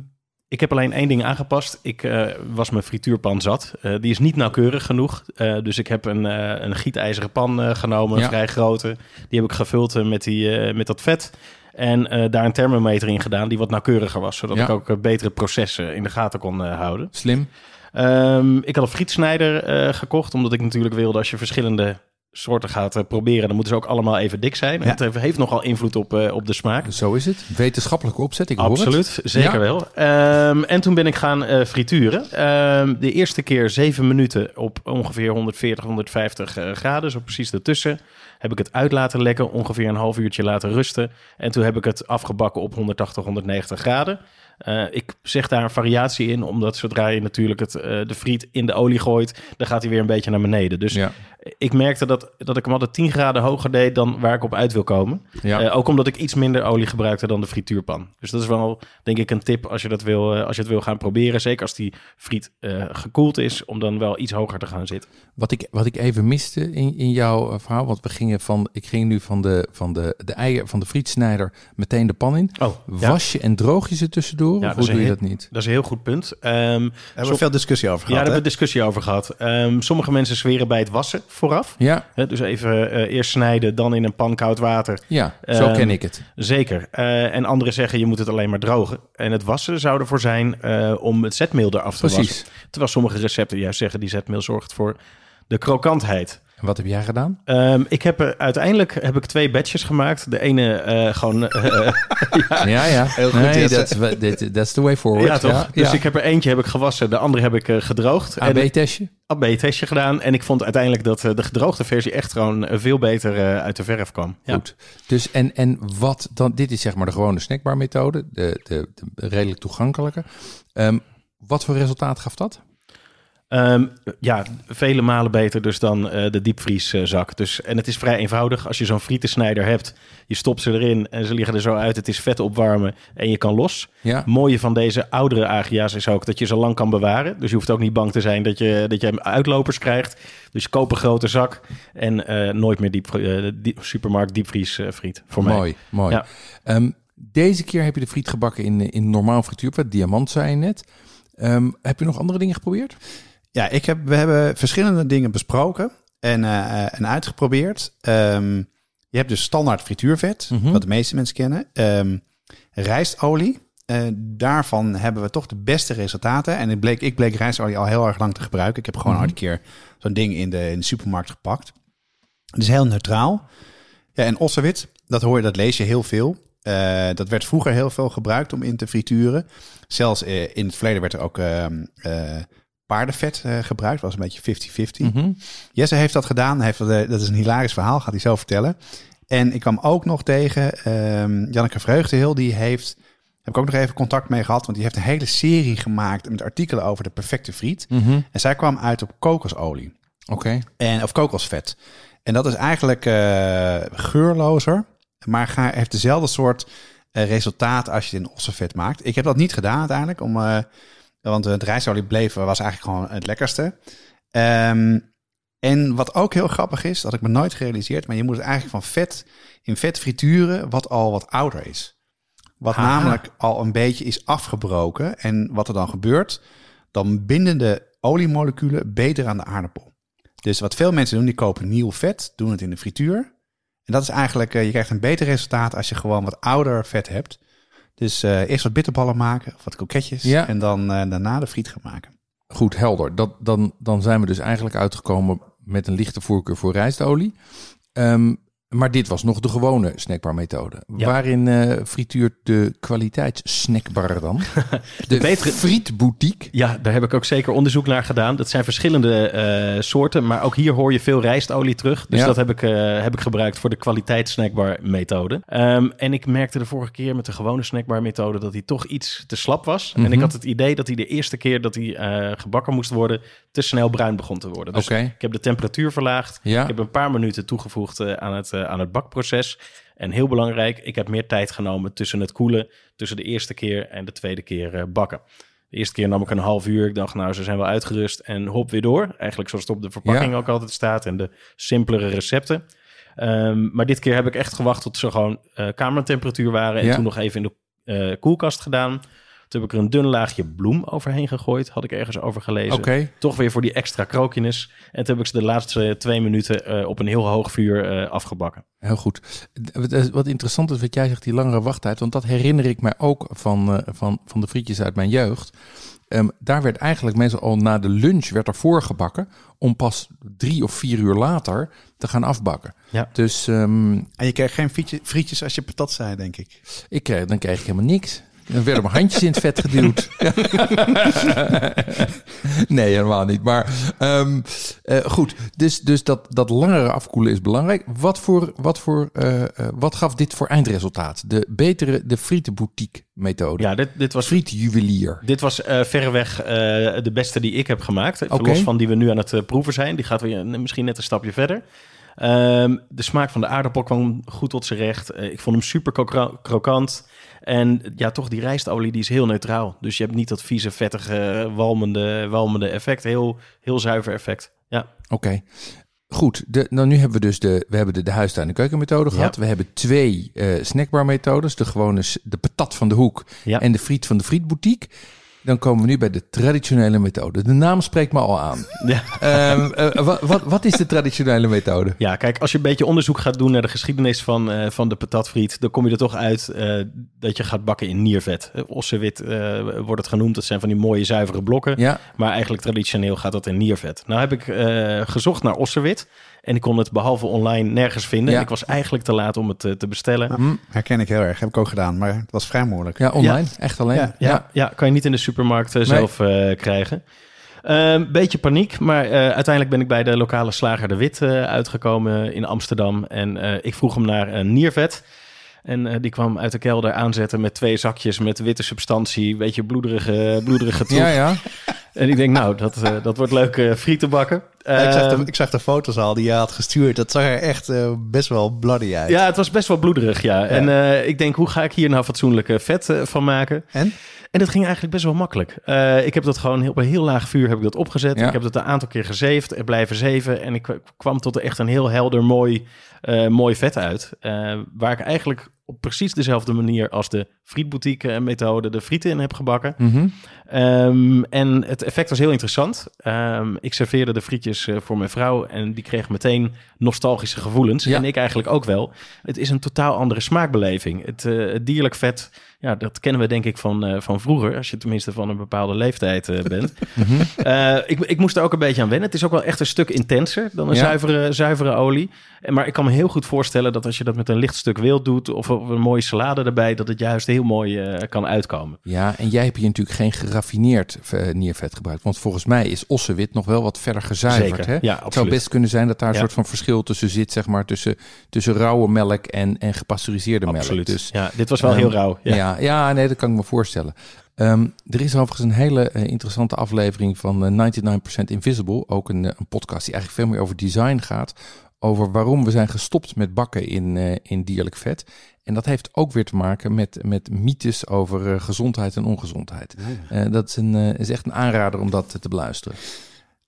ik heb alleen één ding aangepast. Ik was mijn frituurpan zat. Die is niet nauwkeurig genoeg. Dus ik heb een, een gietijzeren pan genomen, Ja. vrij grote. Die heb ik gevuld met, die, met dat vet. En daar een thermometer in gedaan die wat nauwkeuriger was. Zodat Ja. ik ook betere processen in de gaten kon houden. Slim. Ehm, ik had een frietsnijder eh, gekocht, omdat ik natuurlijk wilde als je verschillende soorten gaat eh, proberen, dan moeten ze ook allemaal even dik zijn. Ja. Het heeft- heeft nogal invloed op, eh, op de smaak. Zo is het. Wetenschappelijke opzet, ik hoor het. Absoluut, zeker Ja. wel. Ehm, en toen ben ik gaan frituren. Ehm, de eerste keer zeven minuten op ongeveer 140, 150 eh, graden, zo precies ertussen. Heb ik het uit laten lekken, ongeveer een half uurtje laten rusten. En toen heb ik het afgebakken op 180, 190 graden. Eh, ik zeg daar een variatie in, omdat zodra je natuurlijk het, eh, de friet in de olie gooit, dan gaat hij weer een beetje naar beneden. Dus Ja. ik merkte dat, dat ik hem altijd 10 graden hoger deed dan waar ik op uit wil komen. Ja. Eh, ook omdat ik iets minder olie gebruikte dan de frituurpan. Dus dat is wel, denk ik, een tip als je, dat wil, als je het wil gaan proberen. Zeker als die friet gekoeld is, om dan wel iets hoger te gaan zitten. Wat ik, wat ik even miste in, in jouw verhaal, want we gingen van, ik ging nu van de, van de, de eier, van de frietsnijder meteen de pan in. Oh, Was je en droog je ze tussendoor? Ja, of dat hoe is doe je een dat niet? Dat is een heel goed punt. Ehm, Daar hebben we veel discussie over ja, gehad. daar hè? hebben we discussie over gehad. Ehm, sommige mensen zweren bij het wassen vooraf. Ja, Hè, dus even eh, eerst snijden, dan in een pan koud water. ja zo Ehm, ken ik het. Zeker. Eh, en anderen zeggen je moet het alleen maar drogen. En het wassen zou ervoor zijn eh, om het zetmeel eraf te wassen. Precies. Terwijl sommige recepten juist zeggen die zetmeel zorgt voor de krokantheid. Wat heb jij gedaan? Ehm, ik heb er, uiteindelijk heb ik twee batches gemaakt. De ene eh, gewoon... eh, <laughs> Ja, ja. Heel goed, Nee, that's, that- that's the way forward. ja, toch? Ja, Dus ja. ik heb er eentje heb ik gewassen, de andere heb ik eh, gedroogd. En een AB-testje? AB-testje gedaan. En ik vond uiteindelijk dat de gedroogde versie echt gewoon veel beter eh, uit de verf kwam. Ja. Goed. Dus en, en wat dan, dit is zeg maar de gewone snackbar methode, de, de, de redelijk toegankelijke. Ehm, wat voor resultaat gaf dat? Ehm, ja, vele malen beter dus dan eh, de diepvrieszak. Dus, en het is vrij eenvoudig. Als je zo'n frietensnijder hebt, je stopt ze erin en ze liggen er zo uit. Het is vet opwarmen en je kan los. Ja, Het mooie van deze oudere agia's is ook dat je ze lang kan bewaren. Dus je hoeft ook niet bang te zijn dat je, dat je uitlopers krijgt. Dus koop een grote zak en eh, nooit meer diep, eh, diep- supermarkt diepvriesfriet voor mij. mooi, mooi. Ja. Ehm, deze keer heb je de friet gebakken in, in normaal frituurvet, diamant zei je net. Ehm, heb je nog andere dingen geprobeerd? Ja, ik heb, we hebben verschillende dingen besproken en, eh, en uitgeprobeerd. Ehm, je hebt dus standaard frituurvet, Mhm. wat de meeste mensen kennen. Ehm, rijstolie. Eh, daarvan hebben we toch de beste resultaten. En ik bleek, ik bleek rijstolie al heel erg lang te gebruiken. Ik heb gewoon ooit een keer zo'n ding in de, in de supermarkt gepakt. Het is heel neutraal. Ja, en ossewit, dat hoor je, dat lees je heel veel. Eh, dat werd vroeger heel veel gebruikt om in te frituren. Zelfs eh, in het verleden werd er ook ehm, eh, paardenvet eh, gebruikt. was een beetje 50-50. Mhm. Jesse heeft dat gedaan. Heeft dat, eh, dat is een hilarisch verhaal, gaat hij zelf vertellen. En ik kwam ook nog tegen ehm Janneke Vreugdehil. Die heeft, heb ik ook nog even contact mee gehad. Want die heeft een hele serie gemaakt met artikelen over de perfecte friet. Mhm. En zij kwam uit op kokosolie. Oké. En, of kokosvet. En dat is eigenlijk eh, geurlozer. Maar ga, heeft dezelfde soort resultaat als je het in ossenvet maakt. Ik heb dat niet gedaan uiteindelijk. Om, want het rijstolie bleef was eigenlijk gewoon het lekkerste. Ehm, en wat ook heel grappig is, dat had ik me nooit gerealiseerd. Maar je moet het eigenlijk van vet in vet frituren wat al wat ouder is. Wat Aha. namelijk al een beetje is afgebroken. En wat er dan gebeurt, dan binden de oliemoleculen beter aan de aardappel. Dus wat veel mensen doen, die kopen nieuw vet, doen het in de frituur. En dat is eigenlijk, eh, je krijgt een beter resultaat als je gewoon wat ouder vet hebt. Dus eh, eerst wat bitterballen maken, of wat kroketjes. Ja. En dan eh, daarna de friet gaan maken. Goed, helder. Dat, dan, dan zijn we dus eigenlijk uitgekomen met een lichte voorkeur voor rijstolie. Ehm, maar dit was nog de gewone snackbar-methode. Ja. Waarin eh, frituurt de kwaliteitssnackbar dan? <laughs> De, betere- frietboutique. Ja, daar heb ik ook zeker onderzoek naar gedaan. Dat zijn verschillende eh, soorten, maar ook hier hoor je veel rijstolie terug. Dus Ja. dat heb ik, eh, heb ik gebruikt voor de kwaliteitssnackbar methode. Ehm, en ik merkte de vorige keer met de gewone snackbar methode dat hij toch iets te slap was. En Mhm. ik had het idee dat hij de eerste keer dat hij gebakken moest worden, te snel bruin begon te worden. Dus ik heb de temperatuur verlaagd. Ja. Ik heb een paar minuten toegevoegd aan, het, aan het bakproces. En heel belangrijk, ik heb meer tijd genomen tussen het koelen, tussen de eerste keer en de tweede keer eh, bakken. De eerste keer nam ik een half uur. Ik dacht, nou, ze zijn wel uitgerust en hop weer door. Eigenlijk zoals het op de verpakking Ja. ook altijd staat en de simpelere recepten. Ehm, maar dit keer heb ik echt gewacht tot ze gewoon eh, kamertemperatuur waren. En Ja. toen nog even in de eh, koelkast gedaan. Toen heb ik er een dun laagje bloem overheen gegooid. Had ik ergens over gelezen. Oké. Toch weer voor die extra krokiness. En toen heb ik ze de laatste twee minuten eh, op een heel hoog vuur eh, afgebakken. Heel goed. Wat- Wat interessant is wat jij zegt, die langere wachttijd. Want dat herinner ik mij ook van, eh, van, van de frietjes uit mijn jeugd. Ehm, daar werd eigenlijk meestal al na de lunch werd er voorgebakken. Om pas drie of vier uur later te gaan afbakken. Ja. Dus ehm, En je krijgt geen frietje- frietjes als je patat zei, denk ik. ik kreeg, dan kreeg ik helemaal niks. Dan werden mijn handjes in het vet geduwd. <laughs> nee, helemaal niet. Maar ehm, eh, goed, dus, dus dat, dat langere afkoelen is belangrijk. Wat, voor, wat, voor, eh, eh, wat gaf dit voor eindresultaat? De betere, de frietenboutique methode. Ja, dit, dit was Frietjuwelier. Dit was eh, verreweg eh, de beste die ik heb gemaakt. Even Oké. Los van die we nu aan het proeven zijn. Die gaat weer misschien net een stapje verder. Ehm, de smaak van de aardappel kwam goed tot zijn recht. Ik vond hem super krokant. En ja, toch die rijstolie die is heel neutraal. Dus je hebt niet dat vieze, vettige, walmende, walmende effect. Heel, heel zuiver effect. Ja, Oké. Goed, de, nou nu hebben we dus de, we hebben de, de huistuin- en keukenmethode gehad. We hebben twee eh snackbarmethodes. De gewone, de patat van de hoek Ja. en de friet van de frietboutique. Dan komen we nu bij de traditionele methode. De naam spreekt me al aan. <laughs> ja. Ehm, eh, wat, wat, wat is de traditionele methode? Ja, kijk, als je een beetje onderzoek gaat doen naar de geschiedenis van, eh, van de patatfriet, dan kom je er toch uit eh, dat je gaat bakken in niervet. Ossewit eh, wordt het genoemd. Dat zijn van die mooie zuivere blokken. Ja, Maar eigenlijk traditioneel gaat dat in niervet. Nou heb ik eh, gezocht naar ossewit. En ik kon het behalve online nergens vinden. Ja. Ik was eigenlijk te laat om het te bestellen. Hm, herken ik heel erg. Heb ik ook gedaan, maar het was vrij moeilijk. ja online. Echt alleen. Ja, Ja, ja. kan je niet in de supermarkt eh, zelf eh, krijgen. Een beetje paniek, maar eh, uiteindelijk ben ik bij de lokale slager De Wit uitgekomen in Amsterdam. En ik vroeg hem naar een niervet. En die kwam uit de kelder aanzetten met twee zakjes met witte substantie. Beetje bloederige, bloederige <laughs> troep. ja, ja. En ik denk, nou, dat, dat wordt leuk eh friet te bakken. ik, zag Ehm, de, ik zag de foto's al die je had gestuurd. Dat zag er echt eh, best wel bloody uit. Ja, het was best wel bloederig, ja. En eh, ik denk, hoe ga ik hier nou fatsoenlijk eh, vet eh, van maken? En? En dat ging eigenlijk best wel makkelijk. Ik heb dat gewoon heel, op een heel laag vuur heb ik dat opgezet. Ja. Ik heb dat een aantal keer gezeefd en blijven zeven. En ik kwam tot echt een heel helder, mooi, mooi vet uit. Waar ik eigenlijk op precies dezelfde manier als de frietboutique eh, methode de frieten in heb gebakken. Mhm. Ehm, en het effect was heel interessant. Ehm, ik serveerde de frietjes eh, voor mijn vrouw en die kreeg meteen nostalgische gevoelens. Ja. En ik eigenlijk ook wel. Het is een totaal andere smaakbeleving. Het, eh, het dierlijk vet, ja, dat kennen we denk ik van, eh, van vroeger. Als je tenminste van een bepaalde leeftijd eh, bent. <laughs> Mhm. Eh, ik, ik moest er ook een beetje aan wennen. Het is ook wel echt een stuk intenser dan een Ja. zuivere, zuivere olie. En- Maar ik kan me heel goed voorstellen dat als je dat met een licht stuk wild doet... of of een mooie salade erbij, dat het juist heel mooi kan uitkomen. Ja, en jij hebt hier natuurlijk geen geraffineerd niervet gebruikt. Want volgens mij is ossewit nog wel wat verder gezuiverd. Zeker, Hè? ja, het zou best kunnen zijn dat daar een Ja. soort van verschil tussen zit, zeg maar, tussen, tussen rauwe melk en, en gepasteuriseerde melk. Absoluut. Dus ja, dit was wel Ehm, heel rauw. Ja. Ja. Ja, nee, dat kan ik me voorstellen. Ehm, er is overigens een hele eh, interessante aflevering van eh, 99% Invisible. Ook een, eh, een podcast die eigenlijk veel meer over design gaat. Over waarom we zijn gestopt met bakken in, eh, in dierlijk vet. En dat heeft ook weer te maken met, met mythes over eh, gezondheid en ongezondheid. Eh, dat is, een, eh, is echt een aanrader om dat te beluisteren.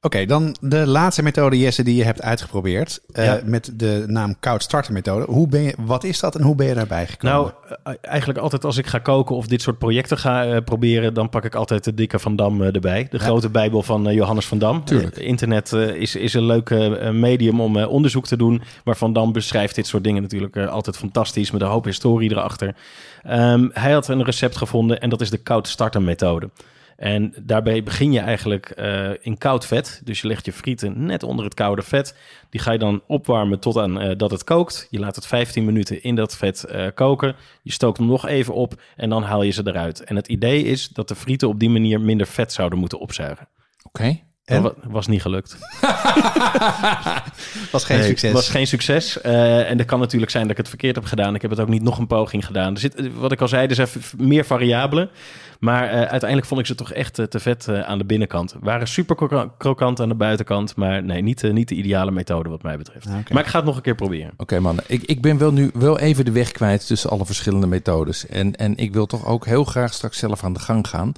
Oké, dan de laatste methode, Jesse, die je hebt uitgeprobeerd. eh, Ja. Met de naam koud starten methode. Hoe ben je, wat is dat en hoe ben je daarbij gekomen? Nou, eh, eigenlijk altijd als ik ga koken of dit soort projecten ga eh, proberen, dan pak ik altijd de dikke Van Dam erbij. De grote bijbel van Johannes van Dam. Tuurlijk. Internet is, is een leuk medium om onderzoek te doen. Maar Van Dam beschrijft dit soort dingen natuurlijk altijd fantastisch met een hoop historie erachter. Ehm, hij had een recept gevonden en dat is de koud starten methode. En daarbij begin je eigenlijk eh, in koud vet. Dus je legt je frieten net onder het koude vet. Die ga je dan opwarmen tot aan eh, dat het kookt. Je laat het 15 minuten in dat vet eh, koken. Je stookt hem nog even op en dan haal je ze eruit. En het idee is dat de frieten op die manier minder vet zouden moeten opzuigen. Oké. Dat wa- was niet gelukt. <laughs> was geen Nee, succes. was geen succes. Eh, en dat kan natuurlijk zijn dat ik het verkeerd heb gedaan. Ik heb het ook niet nog een poging gedaan. Er zit, eh, wat ik al zei, er zijn meer variabelen. Maar eh, uiteindelijk vond ik ze toch echt te vet aan de binnenkant. Waren super kroka- krokant aan de buitenkant. Maar nee, niet, niet de ideale methode wat mij betreft. Ah. Maar ik ga het nog een keer proberen. Oké man, ik, ik ben wel nu wel even de weg kwijt tussen alle verschillende methodes. En, en ik wil toch ook heel graag straks zelf aan de gang gaan.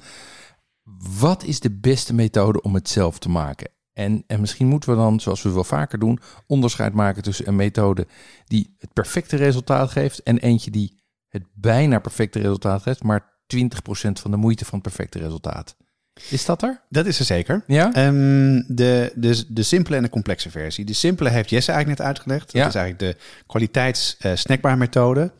Wat is de beste methode om het zelf te maken? En, en misschien moeten we dan, zoals we wel vaker doen, onderscheid maken tussen een methode die het perfecte resultaat geeft en eentje die het bijna perfecte resultaat geeft, maar 20% van de moeite van het perfecte resultaat. Is dat er? Dat is er zeker. Ja? Ehm, de, de, de simpele en de complexe versie. De simpele heeft Jesse eigenlijk net uitgelegd. Dat Ja. is eigenlijk de kwaliteits eh, snackbar-methode.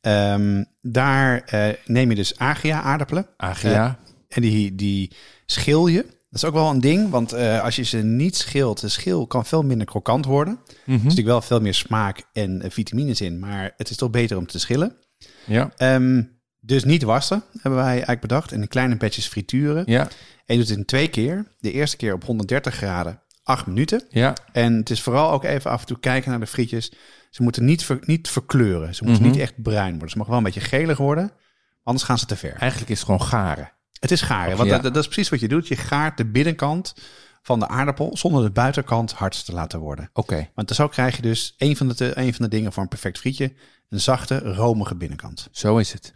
Ehm, daar eh, neem je dus agia aardappelen. AGA. En die, die schil je. Dat is ook wel een ding, want eh, als je ze niet schilt, de schil kan veel minder krokant worden. Er Mhm. zit natuurlijk wel veel meer smaak en eh, vitamines in, maar het is toch beter om te schillen. Ja. Ehm, dus niet wassen, hebben wij eigenlijk bedacht. En in kleine batches frituren. Ja. En je doet het in twee keer. De eerste keer op 130 graden, 8 minuten. Ja. En het is vooral ook even af en toe kijken naar de frietjes. Ze moeten niet, ver- niet verkleuren. Ze moeten Mhm. niet echt bruin worden. Ze mogen wel een beetje gelig worden. Anders gaan ze te ver. Eigenlijk is het gewoon garen. Het is garen. Want ja. dat, dat is precies wat je doet. Je gaart de binnenkant van de aardappel zonder de buitenkant hard te laten worden. Oké. Want zo krijg je dus een van, de, een van de dingen voor een perfect frietje. Een zachte, romige binnenkant. Zo is het.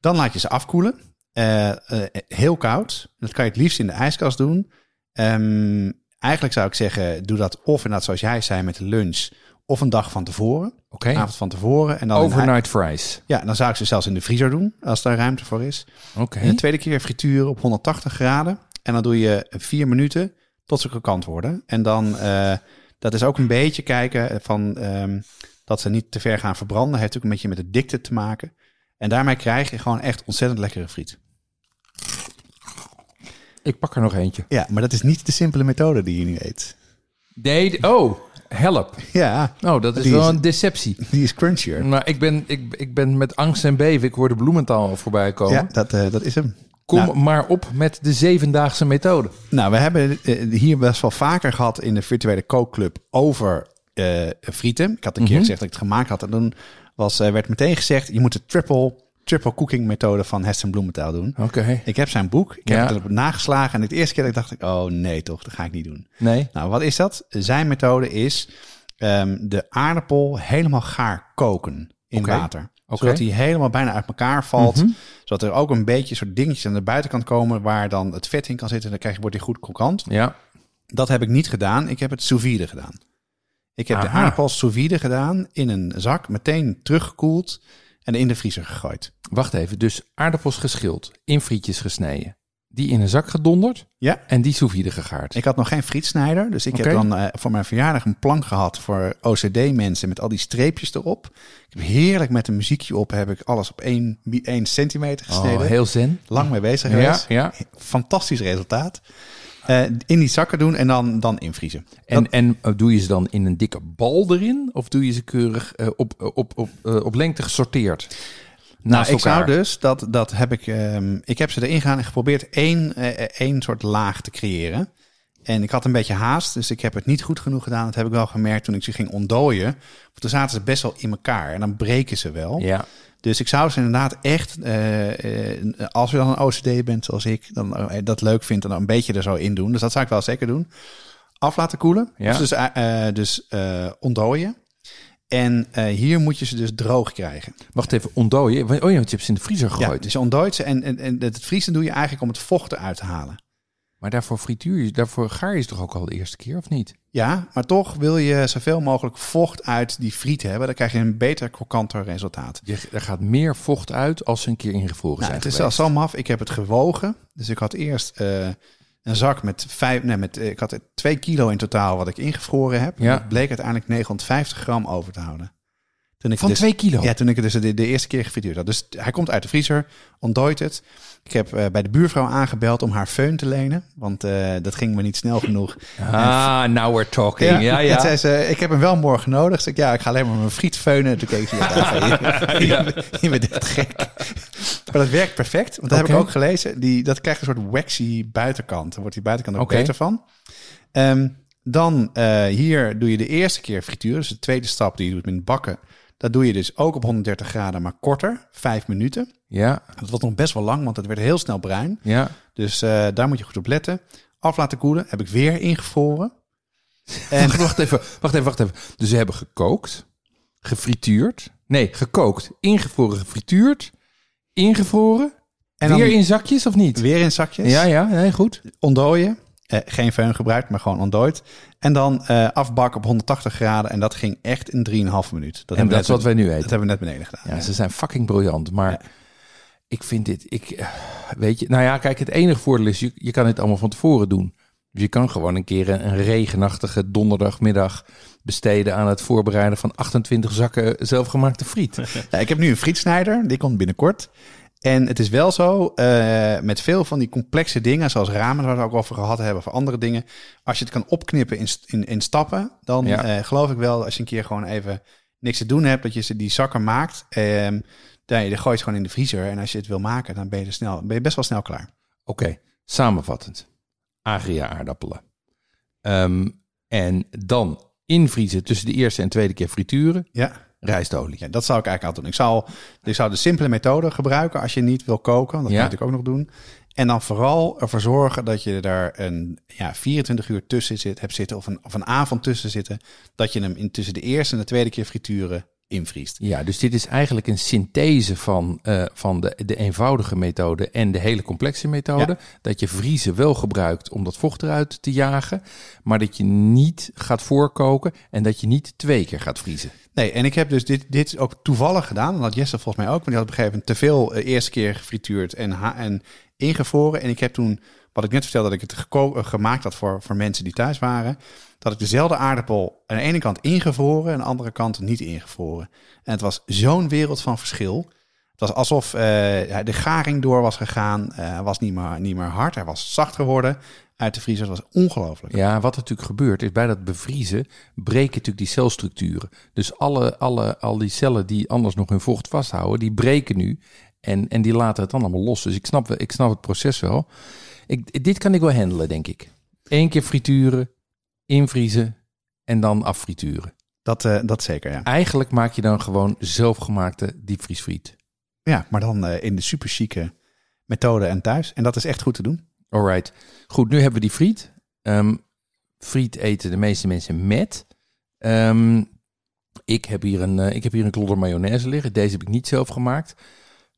Dan laat je ze afkoelen. Eh, eh, heel koud. Dat kan je het liefst in de ijskast doen. Ehm, eigenlijk zou ik zeggen, doe dat of inderdaad zoals jij zei met de lunch. Of een dag van tevoren. Oké. Avond van tevoren. En dan Overnight fries. ja, dan zou ik ze zelfs in de vriezer doen. Als daar ruimte voor is. Oké. En de tweede keer frituren op 180 graden. En dan doe je vier minuten tot ze krokant worden. En dan, eh, dat is ook een beetje kijken van ehm, dat ze niet te ver gaan verbranden. Heeft ook een beetje met de dikte te maken. En daarmee krijg je gewoon echt ontzettend lekkere friet. Ik pak er nog eentje. Ja, maar dat is niet de simpele methode die je nu eet. Nee, oh, help. Ja, Nou, dat is wel is- een deceptie. die is crunchier. Maar ik ben, ik, ik ben met angst en beven. Ik hoor de bloementaal al voorbij komen. Ja, dat, eh, dat is hem. Kom Nou. maar op met de zevendaagse methode. Nou, we hebben eh, hier best wel vaker gehad in de virtuele kookclub over eh, frieten. Ik had een keer Mhm. gezegd dat ik het gemaakt had. En toen was, werd meteen gezegd, je moet de triple, triple cooking methode van Heston Bloementaal doen. Oké. Ik heb zijn boek, ik heb Ja. het erop nageslagen. En de eerste keer dat ik dacht ik, oh nee toch, dat ga ik niet doen. Nee. Nou, wat is dat? Zijn methode is ehm, de aardappel helemaal gaar koken in water. Oké. Zodat hij helemaal bijna uit elkaar valt. Mhm. Zodat er ook een beetje soort dingetjes aan de buitenkant komen waar dan het vet in kan zitten. En dan krijg je, wordt hij goed krokant. Ja. Dat heb ik niet gedaan. Ik heb het sous vide gedaan. Ik heb de aardappels sous vide gedaan in een zak, meteen teruggekoeld en in de vriezer gegooid. Wacht even. Dus aardappels geschild, in frietjes gesneden. Die in een zak gedonderd Ja. en die sous vide gegaard. Ik had nog geen frietsnijder, dus ik heb dan eh, voor mijn verjaardag een plank gehad voor OCD-mensen met al die streepjes erop. Ik heb heerlijk met een muziekje op, heb ik alles op 1, 1 centimeter gesneden. Oh, heel zen. Lang mee bezig Ja, geweest. ja. Fantastisch resultaat. Eh, in die zakken doen en dan, dan invriezen. En, en eh, doe je ze dan in een dikke bal erin? Of doe je ze keurig eh, op, op, op, op, op lengte gesorteerd? Nou, ik zou dus, dat, dat heb ik, ehm, ik heb ze erin gaan en geprobeerd één, één soort laag te creëren. En ik had een beetje haast, dus ik heb het niet goed genoeg gedaan. Dat heb ik wel gemerkt toen ik ze ging ontdooien. Want toen zaten ze best wel in elkaar en dan breken ze wel. Ja, Dus ik zou ze inderdaad echt, eh, eh, als je dan een OCD bent zoals ik, dan eh, dat leuk vindt, dan een beetje er zo in doen. Dus dat zou ik wel zeker doen. Af laten koelen. Ja. Dus, eh, ontdooien. En hier moet je ze dus droog krijgen. wacht even, ontdooien. Oh ja, want je hebt ze in de vriezer Ja, gegooid. dus je ontdooit ze en, en, en het vriezen doe je eigenlijk om het vocht eruit te halen. Maar daarvoor frituur je, daarvoor gaar je ze toch ook al de eerste keer, of niet? Ja, maar toch wil je zoveel mogelijk vocht uit die friet hebben. Dan krijg je een beter krokkanter resultaat. Je, er gaat meer vocht uit als ze een keer ingevroren Nou, zijn het is zelfs zo maf. Ik heb het gewogen. Dus ik had eerst eh, een zak met vijf. Nee, met, eh, ik had twee kilo in totaal wat ik ingevroren heb. Ja. En bleek uiteindelijk 950 gram over te houden. Toen ik Van dus, twee kilo? Ja, toen ik het dus de, de eerste keer gefrituurd had. Dus hij komt uit de vriezer, ontdooit het. Ik heb eh, bij de buurvrouw aangebeld om haar föhn te lenen. Want eh, dat ging me niet snel genoeg. Ah, now we're talking. Ja, ja. En zei ze, ik heb hem wel morgen nodig. Dus ik, ja, ik ga alleen maar mijn friet feunen. Toen keek ze, ja, je, <laughs> je, <laughs> je bent echt gek. Maar dat werkt perfect. Want dat heb ik ook gelezen. Die, dat krijgt een soort waxy buitenkant. Dan wordt die buitenkant ook beter van. Ehm, dan eh, hier doe je de eerste keer frituur. Dus de tweede stap die je doet met bakken. Dat doe je dus ook op 130 graden, maar korter. Vijf minuten. Ja, Dat was nog best wel lang, want het werd heel snel bruin. ja. Dus eh, daar moet je goed op letten. Af laten koelen. Heb ik weer ingevroren. <laughs> En Wacht, even, wacht even, wacht even. Dus ze hebben gekookt, gefrituurd. Nee, gekookt, ingevroren, gefrituurd, ingevroren. En dan weer in zakjes of niet? weer in zakjes. Ja, ja, nee, goed. Ontdooien. Eh, geen föhn gebruikt, maar gewoon ontdooid. En dan eh, afbakken op 180 graden. En dat ging echt in 3,5 minuut. Dat En dat is wat wij nu Dat eten. hebben we net beneden gedaan. Ja, ze zijn fucking briljant. Maar Ja. ik vind dit, ik, eh, weet je, nou ja, kijk, het enige voordeel is, je, je kan het allemaal van tevoren doen. Dus je kan gewoon een keer een, een regenachtige donderdagmiddag besteden aan het voorbereiden van 28 zakken zelfgemaakte friet. <laughs> Ja, ik heb nu een frietsnijder. Die komt binnenkort. En het is wel zo, eh, met veel van die complexe dingen, zoals ramen, waar we het ook over gehad hebben, of andere dingen. Als je het kan opknippen in, in, in stappen, dan Ja. eh, geloof ik wel, als je een keer gewoon even niks te doen hebt, dat je ze die zakken maakt. ehm dan, je het gewoon in de vriezer. En als je het wil maken, dan ben je, er snel, ben je best wel snel klaar. Oké, samenvattend. Agria aardappelen. Ehm, en dan invriezen tussen de eerste en tweede keer frituren. Ja. Rijstolie. Ja, dat zou ik eigenlijk altijd doen. Ik zou, ik zou de simpele methode gebruiken als je niet wil koken. Dat Ja. kan je natuurlijk ook nog doen. En dan vooral ervoor zorgen dat je daar een ja, 24 uur tussen zit, hebt zitten of een, of een avond tussen zitten. Dat je hem in tussen de eerste en de tweede keer frituren invriest. Ja, dus dit is eigenlijk een synthese van, eh, van de, de eenvoudige methode en de hele complexe methode. Dat je vriezen wel gebruikt om dat vocht eruit te jagen, maar dat je niet gaat voorkoken en dat je niet twee keer gaat vriezen. Nee, en ik heb dus dit, dit ook toevallig gedaan. En dat Jesse volgens mij ook. Maar die had op een gegeven moment te veel eh, eerste keer gefrituurd en, en ingevroren. En ik heb toen, wat ik net vertelde, dat ik het eh, gemaakt had voor, voor mensen die thuis waren. Dat ik dezelfde aardappel aan de ene kant ingevroren en aan de andere kant niet ingevroren. En het was zo'n wereld van verschil. Het was alsof ja, de garing door was gegaan. Eh, Hij was niet meer, niet meer hard. Hij was zacht geworden uit de vriezer. Het was ongelooflijk. Ja, wat er natuurlijk gebeurt is bij dat bevriezen breken natuurlijk die celstructuren. Dus alle, alle, al die cellen die anders nog hun vocht vasthouden, die breken nu en, en die laten het dan allemaal los. Dus ik snap, ik snap het proces wel. Ik, dit kan ik wel handelen, denk ik. Eén keer frituren, invriezen en dan affrituren. Dat, eh, dat zeker, ja. Eigenlijk maak je dan gewoon zelfgemaakte diepvriesfriet. Ja, maar dan eh, in de super chique methode en thuis. En dat is echt goed te doen. Alright. Goed, nu hebben we die friet. Ehm, friet eten de meeste mensen met. Ehm, ik, heb hier een, eh, ik heb hier een klodder mayonaise liggen. Deze heb ik niet zelf gemaakt.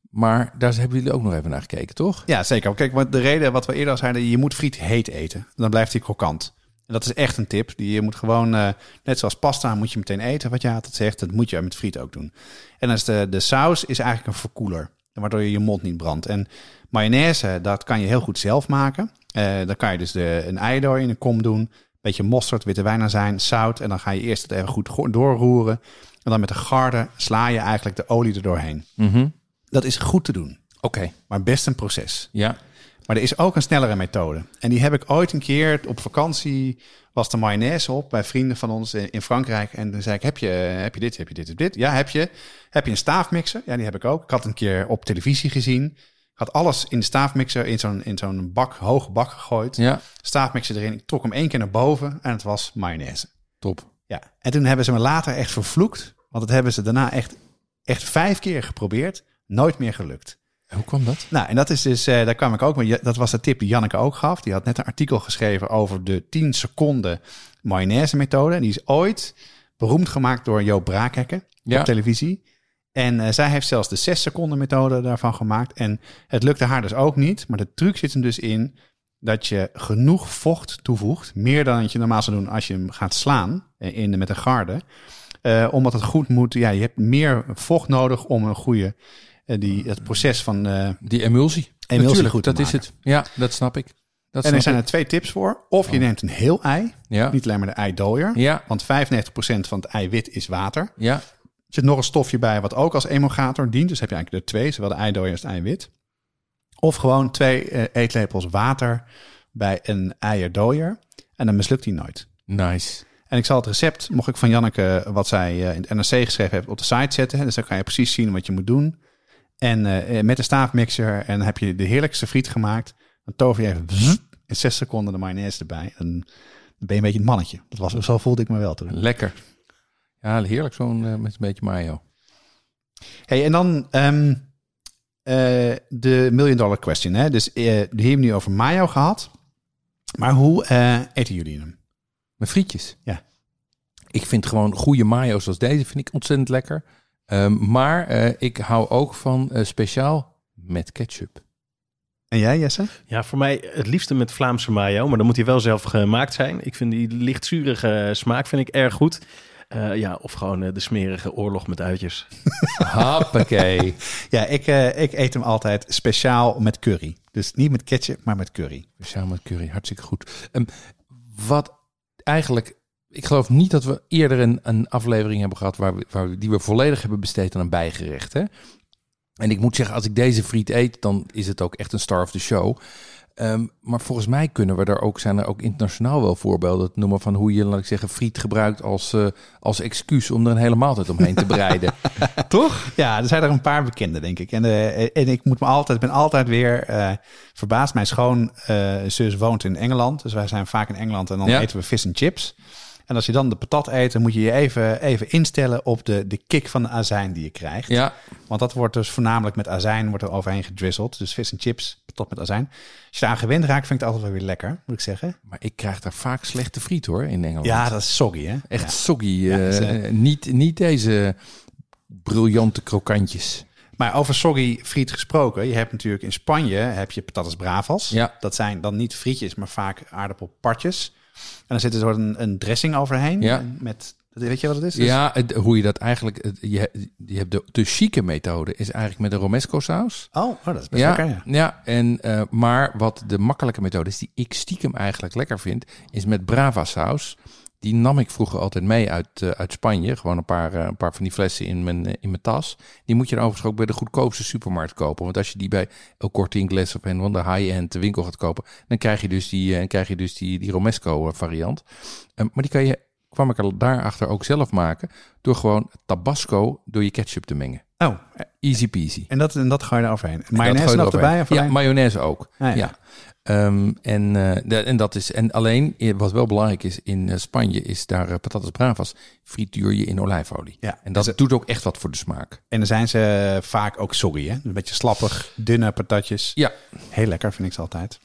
Maar daar hebben jullie ook nog even naar gekeken, toch? Ja, zeker. Kijk, wat de reden wat we eerder al zeiden, je moet friet heet eten. Dan blijft hij krokant. En dat is echt een tip. Die je moet gewoon, eh, net zoals pasta, moet je meteen eten. Wat je altijd zegt, dat moet je met friet ook doen. En dan is de, de saus is eigenlijk een verkoeler. Waardoor je je mond niet brandt. En mayonaise, dat kan je heel goed zelf maken. Eh dan kan je dus de, een ei door in een kom doen. Beetje mosterd, witte wijnazijn, zout. En dan ga je eerst het even goed go- doorroeren. En dan met de garde sla je eigenlijk de olie er doorheen. Mhm. Dat is goed te doen. Oké, Maar best een proces. ja. Maar er is ook een snellere methode. En die heb ik ooit een keer op vakantie, was de mayonaise op bij vrienden van ons in Frankrijk. En toen zei ik, heb je, heb je dit, heb je dit, heb je dit? Ja, heb je. Heb je een staafmixer? Ja, die heb ik ook. Ik had een keer op televisie gezien. Ik had alles in de staafmixer in zo'n, in zo'n bak, hoge bak gegooid. Ja, Staafmixer erin. Ik trok hem één keer naar boven en het was mayonaise. top. Ja, en toen hebben ze me later echt vervloekt. Want dat hebben ze daarna echt, echt vijf keer geprobeerd. Nooit meer gelukt. Hoe kwam dat? Nou, en dat is dus, eh, daar kwam ik ook mee. Dat was de tip die Janneke ook gaf. Die had net een artikel geschreven over de 10 seconden mayonaise methode. En die is ooit beroemd gemaakt door Joop Braakhekken Ja. op televisie. En eh, zij heeft zelfs de 6 seconden methode daarvan gemaakt. En het lukte haar dus ook niet. Maar de truc zit hem dus in dat je genoeg vocht toevoegt. Meer dan dat je normaal zou doen als je hem gaat slaan eh, in, met een garde. Omdat het goed moet. Ja, je hebt meer vocht nodig om een goede. Eh, die, het proces van. eh, Die emulsie. Emulsie Natuurlijk, goed dat is het. Ja, dat snap ik. Dat en er zijn ik. er twee tips voor. Of je neemt een heel ei. Ja. Niet alleen maar de eidooier. Ja, Want 95% van het eiwit is water. ja, Er zit nog een stofje bij wat ook als emulgator dient. Dus heb je eigenlijk er twee, zowel de eidooier als het eiwit. Of gewoon twee eh, eetlepels water bij een eierdooier. En dan mislukt die nooit. nice. En ik zal het recept, mocht ik van Janneke, wat zij in het NRC geschreven heeft, op de site zetten. Dus dan kan je precies zien wat je moet doen. En eh, met de staafmixer en heb je de heerlijkste friet gemaakt. Dan tover je even in zes seconden de mayonaise erbij. En dan ben je een beetje het mannetje. Dat was, zo voelde ik me wel toen. Lekker. Ja, heerlijk zo'n eh, met een beetje mayo. Hey, en dan ehm, eh, de million dollar question. Hè? Dus eh hier hebben we nu over mayo gehad. Maar hoe eh, eten jullie hem? Met frietjes. Ja. Ik vind gewoon goede mayo zoals deze vind ik ontzettend lekker. Ehm, maar eh, ik hou ook van eh, speciaal met ketchup. En jij, Jesse? Ja, voor mij het liefste met Vlaamse mayo, maar dan moet hij wel zelf gemaakt zijn. Ik vind die lichtzurige smaak vind ik erg goed. Eh, ja, of gewoon de smerige oorlog met uitjes. <laughs> Hoppakee. Ja, ik, eh, ik eet hem altijd speciaal met curry. Dus niet met ketchup, maar met curry. Speciaal met curry, hartstikke goed. Ehm, wat eigenlijk, ik geloof niet dat we eerder een, een aflevering hebben gehad waar we, waar we, die we volledig hebben besteed aan een bijgerecht. Hè? En ik moet zeggen, als ik deze friet eet, dan is het ook echt een star of the show. Ehm, maar volgens mij kunnen we er ook, zijn er ook internationaal wel voorbeelden te noemen van hoe je, laat ik zeggen, friet gebruikt als, eh, als excuus om er een hele maaltijd omheen te bereiden. <laughs> Toch? Ja, er zijn er een paar bekende, denk ik. En, eh, en ik moet me altijd, ben altijd weer eh, verbaasd. Mijn schoonzus woont in Engeland. Dus wij zijn vaak in Engeland en dan Ja. eten we vis en chips. En als je dan de patat eet, dan moet je je even, even instellen op de, de kick van de azijn die je krijgt. Ja, Want dat wordt dus voornamelijk met azijn wordt er overheen gedrizzeld. Dus vis en chips, patat met azijn. Als je daar aan gewend raakt, vind ik het altijd wel weer lekker, moet ik zeggen. maar ik krijg daar vaak slechte friet hoor in Engeland. Ja, dat is soggy, hè? Echt Ja. soggy. Ja, eh, ze- niet, niet deze briljante krokantjes. Maar over soggy friet gesproken, je hebt natuurlijk in Spanje heb je patatas bravas. Ja. Dat zijn dan niet frietjes, maar vaak aardappelpartjes. En dan zit er een, een dressing overheen. Ja. Met, weet je wat het is? Dus- Ja, het- hoe je dat eigenlijk... het- Je, je hebt de, de chique methode is eigenlijk met een romesco saus. Oh, oh, dat is best Ja, lekker, ja. ja en, eh, maar wat de makkelijke methode is, die ik stiekem eigenlijk lekker vind, is met brava saus. Die nam ik vroeger altijd mee uit, eh, uit Spanje. Gewoon een paar, eh, een paar van die flessen in mijn, eh, in mijn tas. Die moet je dan overigens ook bij de goedkoopste supermarkt kopen. Want als je die bij El Corte Inglés of een van de high-end winkel gaat kopen, dan krijg je dus die, krijg je dus die, Romesco variant. Eh, maar die kan je, kwam ik er daarachter ook zelf maken, door gewoon tabasco door je ketchup te mengen. Oh, Easy peasy. en dat, en dat ga je er overheen. En Mayonaise nog erbij? Ja, alleen? mayonaise ook. Ah, ja. ja. Ehm, en, eh, de- en dat is en alleen eh, wat wel belangrijk is in eh, Spanje is daar patatas bravas frituur je in olijfolie. Ja, En dat doet ook echt wat voor de smaak. En dan zijn ze vaak ook soggy, hè? Een beetje slappig, dunne patatjes. Ja, Heel lekker, vind ik ze altijd.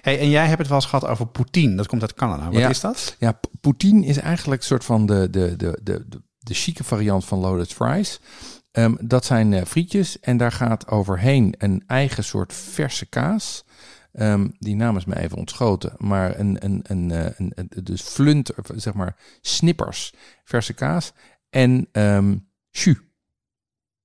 Hey, en jij hebt het wel eens gehad over poutine. Dat komt uit Canada. Wat Ja. is dat? ja poutine is eigenlijk een soort van de de de de de, de chique variant van loaded fries. Ehm, dat zijn eh, frietjes en daar gaat overheen een eigen soort verse kaas. Ehm, die naam is me even ontschoten, maar een, een, een, eh, een, een dus flunt, of zeg maar snippers, verse kaas en jus.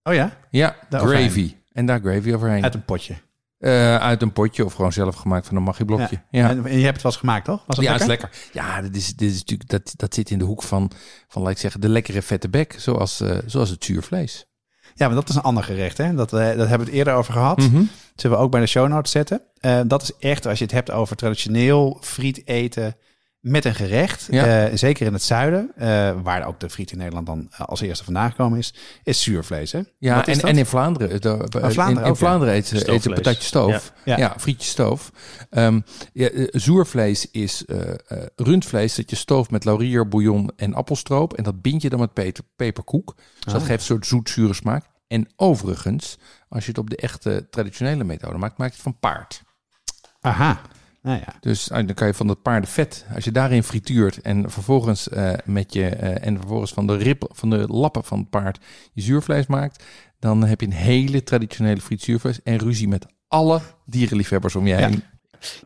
Oh ja? Ja, Daar overheen. gravy. En daar gravy overheen. Uit een potje. Eh, uit een potje of gewoon zelf gemaakt van een magieblokje. Ja, ja. En, en je hebt het wel eens gemaakt, toch? Was ja, lekker? is lekker. Ja, dit is, dit is natuurlijk, dat, dat zit in de hoek van, van laat ik zeggen, de lekkere vette bek, zoals, zoals het zuur vlees. Ja, maar dat is een ander gerecht. Hè? Dat, eh, dat hebben we het eerder over gehad. Mhm. Dat zullen we ook bij de show notes zetten. Eh, dat is echt, als je het hebt over traditioneel friet eten met een gerecht. Ja. eh, zeker in het zuiden, eh, waar ook de friet in Nederland dan eh, als eerste vandaan gekomen is, is zuurvlees. Hè? Ja, en, en in Vlaanderen. de- Vlaanderen in, ja. Vlaanderen ze Stoofvlees. patatje stoof. Ja. Ja, frietje stoof. Ehm, ja, eh, zoervlees is eh, eh, rundvlees dat je stooft met laurier, bouillon en appelstroop. En dat bind je dan met peter, peperkoek. Dus dat Ah. geeft een soort zoet-zure smaak. En overigens, als je het op de echte traditionele methode maakt, maak je het van paard. Aha. Nou ja. Dus eh, dan kan je van dat paardenvet, als je daarin frituurt en vervolgens eh, met je eh, en vervolgens van de rib, van de lappen van het paard je zuurvlees maakt, dan heb je een hele traditionele frituurvlees en ruzie met alle dierenliefhebbers om je heen.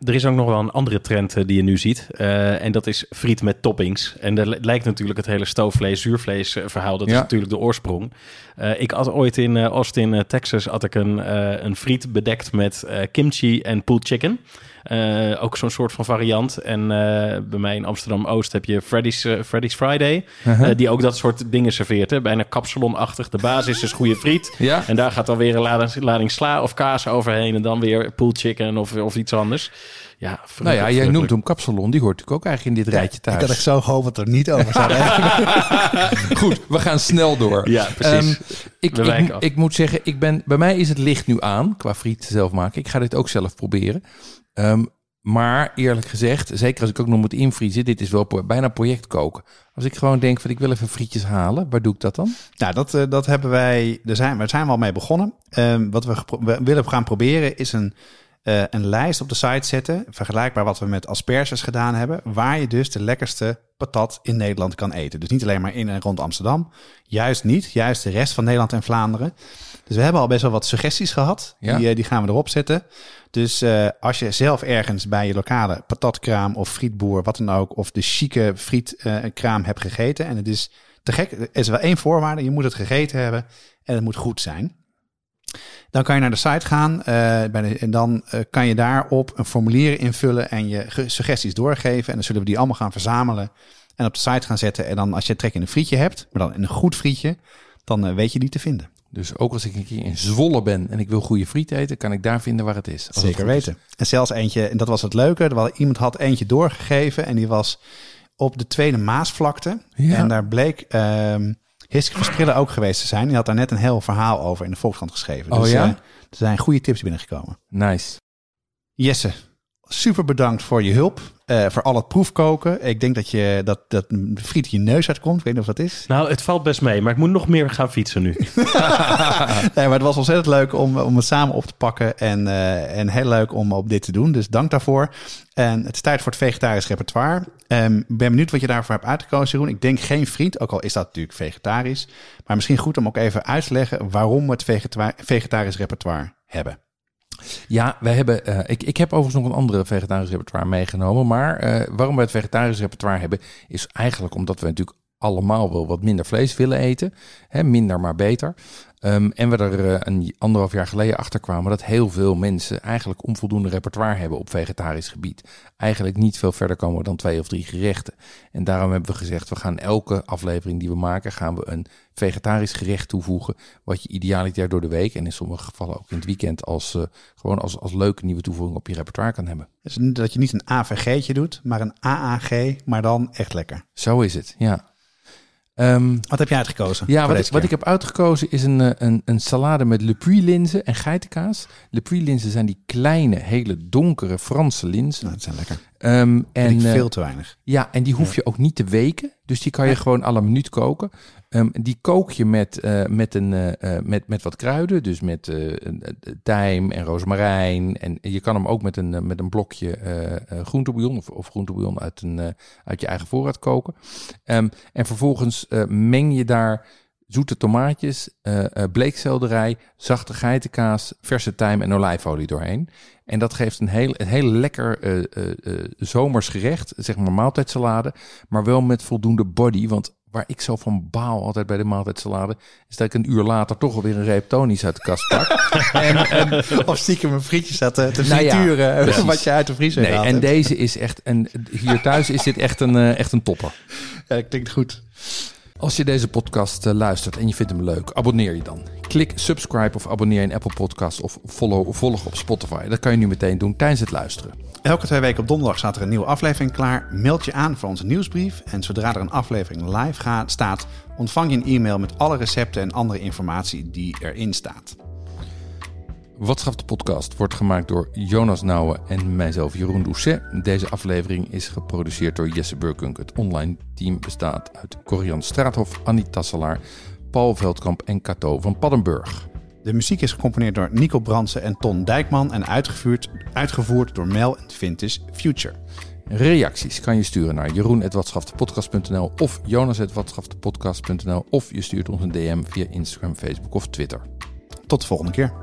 Er is ook nog wel een andere trend die je nu ziet. eh, en dat is friet met toppings. En dat li- lijkt natuurlijk het hele stoofvlees, zuurvlees verhaal. Dat is Ja. natuurlijk de oorsprong. Eh, ik had ooit in Austin, Texas, had ik een, eh, een friet bedekt met eh, kimchi en pulled chicken. Eh, ook zo'n soort van variant. En eh, bij mij in Amsterdam-Oost heb je Freddy's, eh, Freddy's Friday. Uh-huh. die ook dat soort dingen serveert. Hè? Bijna kapsalonachtig. De basis is goede friet. Ja. En daar gaat dan weer een lading, lading sla of kaas overheen. En dan weer pulled chicken of, of iets anders. Ja, Nou ja, jij noemt hem kapsalon, die hoort natuurlijk ook eigenlijk in dit rijtje Ik had thuis. echt zo gehoopt dat er niet over zou <laughs> hebben. Goed, we gaan snel door. Ja, precies. Ehm, ik, ik, ik moet zeggen, ik ben, bij mij is het licht nu aan qua friet zelf maken. Ik ga dit ook zelf proberen. Ehm, maar eerlijk gezegd, zeker als ik ook nog moet invriezen, dit is wel bijna project koken. Als ik gewoon denk van ik wil even frietjes halen, waar doe ik dat dan? Nou, dat, eh, dat hebben wij, daar zijn, daar zijn we al mee begonnen. Ehm, wat we, willen gaan proberen is een, eh, een lijst op de site zetten, vergelijkbaar wat we met asperges gedaan hebben, waar je dus de lekkerste patat in Nederland kan eten. Dus niet alleen maar in en rond Amsterdam, juist niet, juist de rest van Nederland en Vlaanderen. Dus we hebben al best wel wat suggesties gehad, Ja. die, eh, die gaan we erop zetten. Dus eh, als je zelf ergens bij je lokale patatkraam of frietboer, wat dan ook, of de chique frietkraam hebt gegeten en het is te gek, er is wel één voorwaarde, je moet het gegeten hebben en het moet goed zijn. Dan kan je naar de site gaan eh, bij de, en dan eh, kan je daarop een formulier invullen en je ge- suggesties doorgeven. En dan zullen we die allemaal gaan verzamelen en op de site gaan zetten. En dan als je trek in een frietje hebt, maar dan in een goed frietje, dan eh, weet je die te vinden. Dus ook als ik een keer in Zwolle ben en ik wil goede friet eten, kan ik daar vinden waar het is. Als het Zeker is. weten. En zelfs eentje, en dat was het leuke, er was, iemand had eentje doorgegeven en die was op de Tweede Maasvlakte. Ja. En daar bleek ehm Hiske Versprillen ook geweest te zijn. Die had daar net een heel verhaal over in de Volkskrant geschreven. Oh dus ja? eh, er zijn goede tips binnengekomen. Nice. Jesse, super bedankt voor je hulp. eh, voor al het proefkoken. Ik denk dat je dat, dat friet je neus uitkomt. Ik weet niet of dat is. <laughs> Nou, het valt best mee, maar ik moet nog meer gaan fietsen nu. <laughs> Nee, maar het was ontzettend leuk om, om het samen op te pakken. En, eh, en heel leuk om op dit te doen. Dus dank daarvoor. En het is tijd voor het vegetarisch repertoire. Ehm, Ik ben benieuwd wat je daarvoor hebt uitgekozen, Jeroen. Ik denk geen friet, ook al is dat natuurlijk vegetarisch. Maar misschien goed om ook even uit te leggen waarom we het vegetarisch repertoire hebben. Ja, wij hebben, eh, ik, ik heb overigens nog een andere vegetarisch repertoire meegenomen. Maar eh, waarom we het vegetarisch repertoire hebben, is eigenlijk omdat we natuurlijk allemaal wel wat minder vlees willen eten. Hè, minder maar beter. Ehm, en we er eh, een anderhalf jaar geleden achter kwamen dat heel veel mensen eigenlijk onvoldoende repertoire hebben op vegetarisch gebied. Eigenlijk niet veel verder komen dan twee of drie gerechten. En daarom hebben we gezegd, we gaan elke aflevering die we maken, gaan we een vegetarisch gerecht toevoegen. Wat je idealiter door de week en in sommige gevallen ook in het weekend als, eh, gewoon als, als leuke nieuwe toevoeging op je repertoire kan hebben. Dus dat je niet een AVG'tje doet, maar een AAG, maar dan echt lekker. Zo is het, ja. Ehm, Wat heb jij uitgekozen? Ja, wat, ik, wat ik keer? heb uitgekozen is een, eh, een, een salade met Le Puy linzen en geitenkaas. Le Puy linzen zijn die kleine, hele donkere Franse linzen. Nou, dat zijn lekker. Ehm, En eh, veel te weinig. ja, en die hoef je ook niet te weken. Dus die kan je gewoon la minuut koken. Ehm, die kook je met, eh, met, een, eh, met, met wat kruiden. Dus met een tijm en rozemarijn. En je kan hem ook met een, met een blokje groentebouillon of, of groentebouillon uit, een, uit je eigen voorraad koken. Ehm, en vervolgens meng je daar zoete tomaatjes, eh, bleekselderij, zachte geitenkaas, verse tijm en olijfolie doorheen. En dat geeft een heel, een heel lekker eh, zomers gerecht, zeg maar maaltijdsalade, maar wel met voldoende body. Want waar ik zo van baal altijd bij de maaltijdsalade, is dat ik een uur later toch alweer een reep tonies uit de kast pak. <laughs> en, en, Of stiekem een frietje zat te, te Nou frituren, precies. wat je uit de vriezer nee, en hebt. deze is echt, en hier thuis is dit echt een, echt een topper. Ja, dat klinkt goed. Als je deze podcast eh, luistert en je vindt hem leuk, abonneer je dan. Klik subscribe of abonneer in Apple Podcasts of follow, volg op Spotify. Dat kan je nu meteen doen tijdens het luisteren. Elke twee weken op donderdag staat er een nieuwe aflevering klaar. Meld je aan voor onze nieuwsbrief. En zodra er een aflevering live gaat, staat, ontvang je een e-mail met alle recepten en andere informatie die erin staat. Wat schaft de podcast wordt gemaakt door Jonas Nouwen en mijzelf Jeroen Doucet. Deze aflevering is geproduceerd door Jesse Burkunk. Het online team bestaat uit Corian Straathof, Annie Tasselaar, Paul Veldkamp en Cato van Paddenburg. De muziek is gecomponeerd door Nico Brandsen en Ton Dijkman en uitgevoerd, uitgevoerd door Mel en Vintage Future. Reacties kan je sturen naar jeroen.watschaftepodcast.nl of jonas.watschaftepodcast.nl of je stuurt ons een DM via Instagram, Facebook of Twitter. Tot de volgende keer.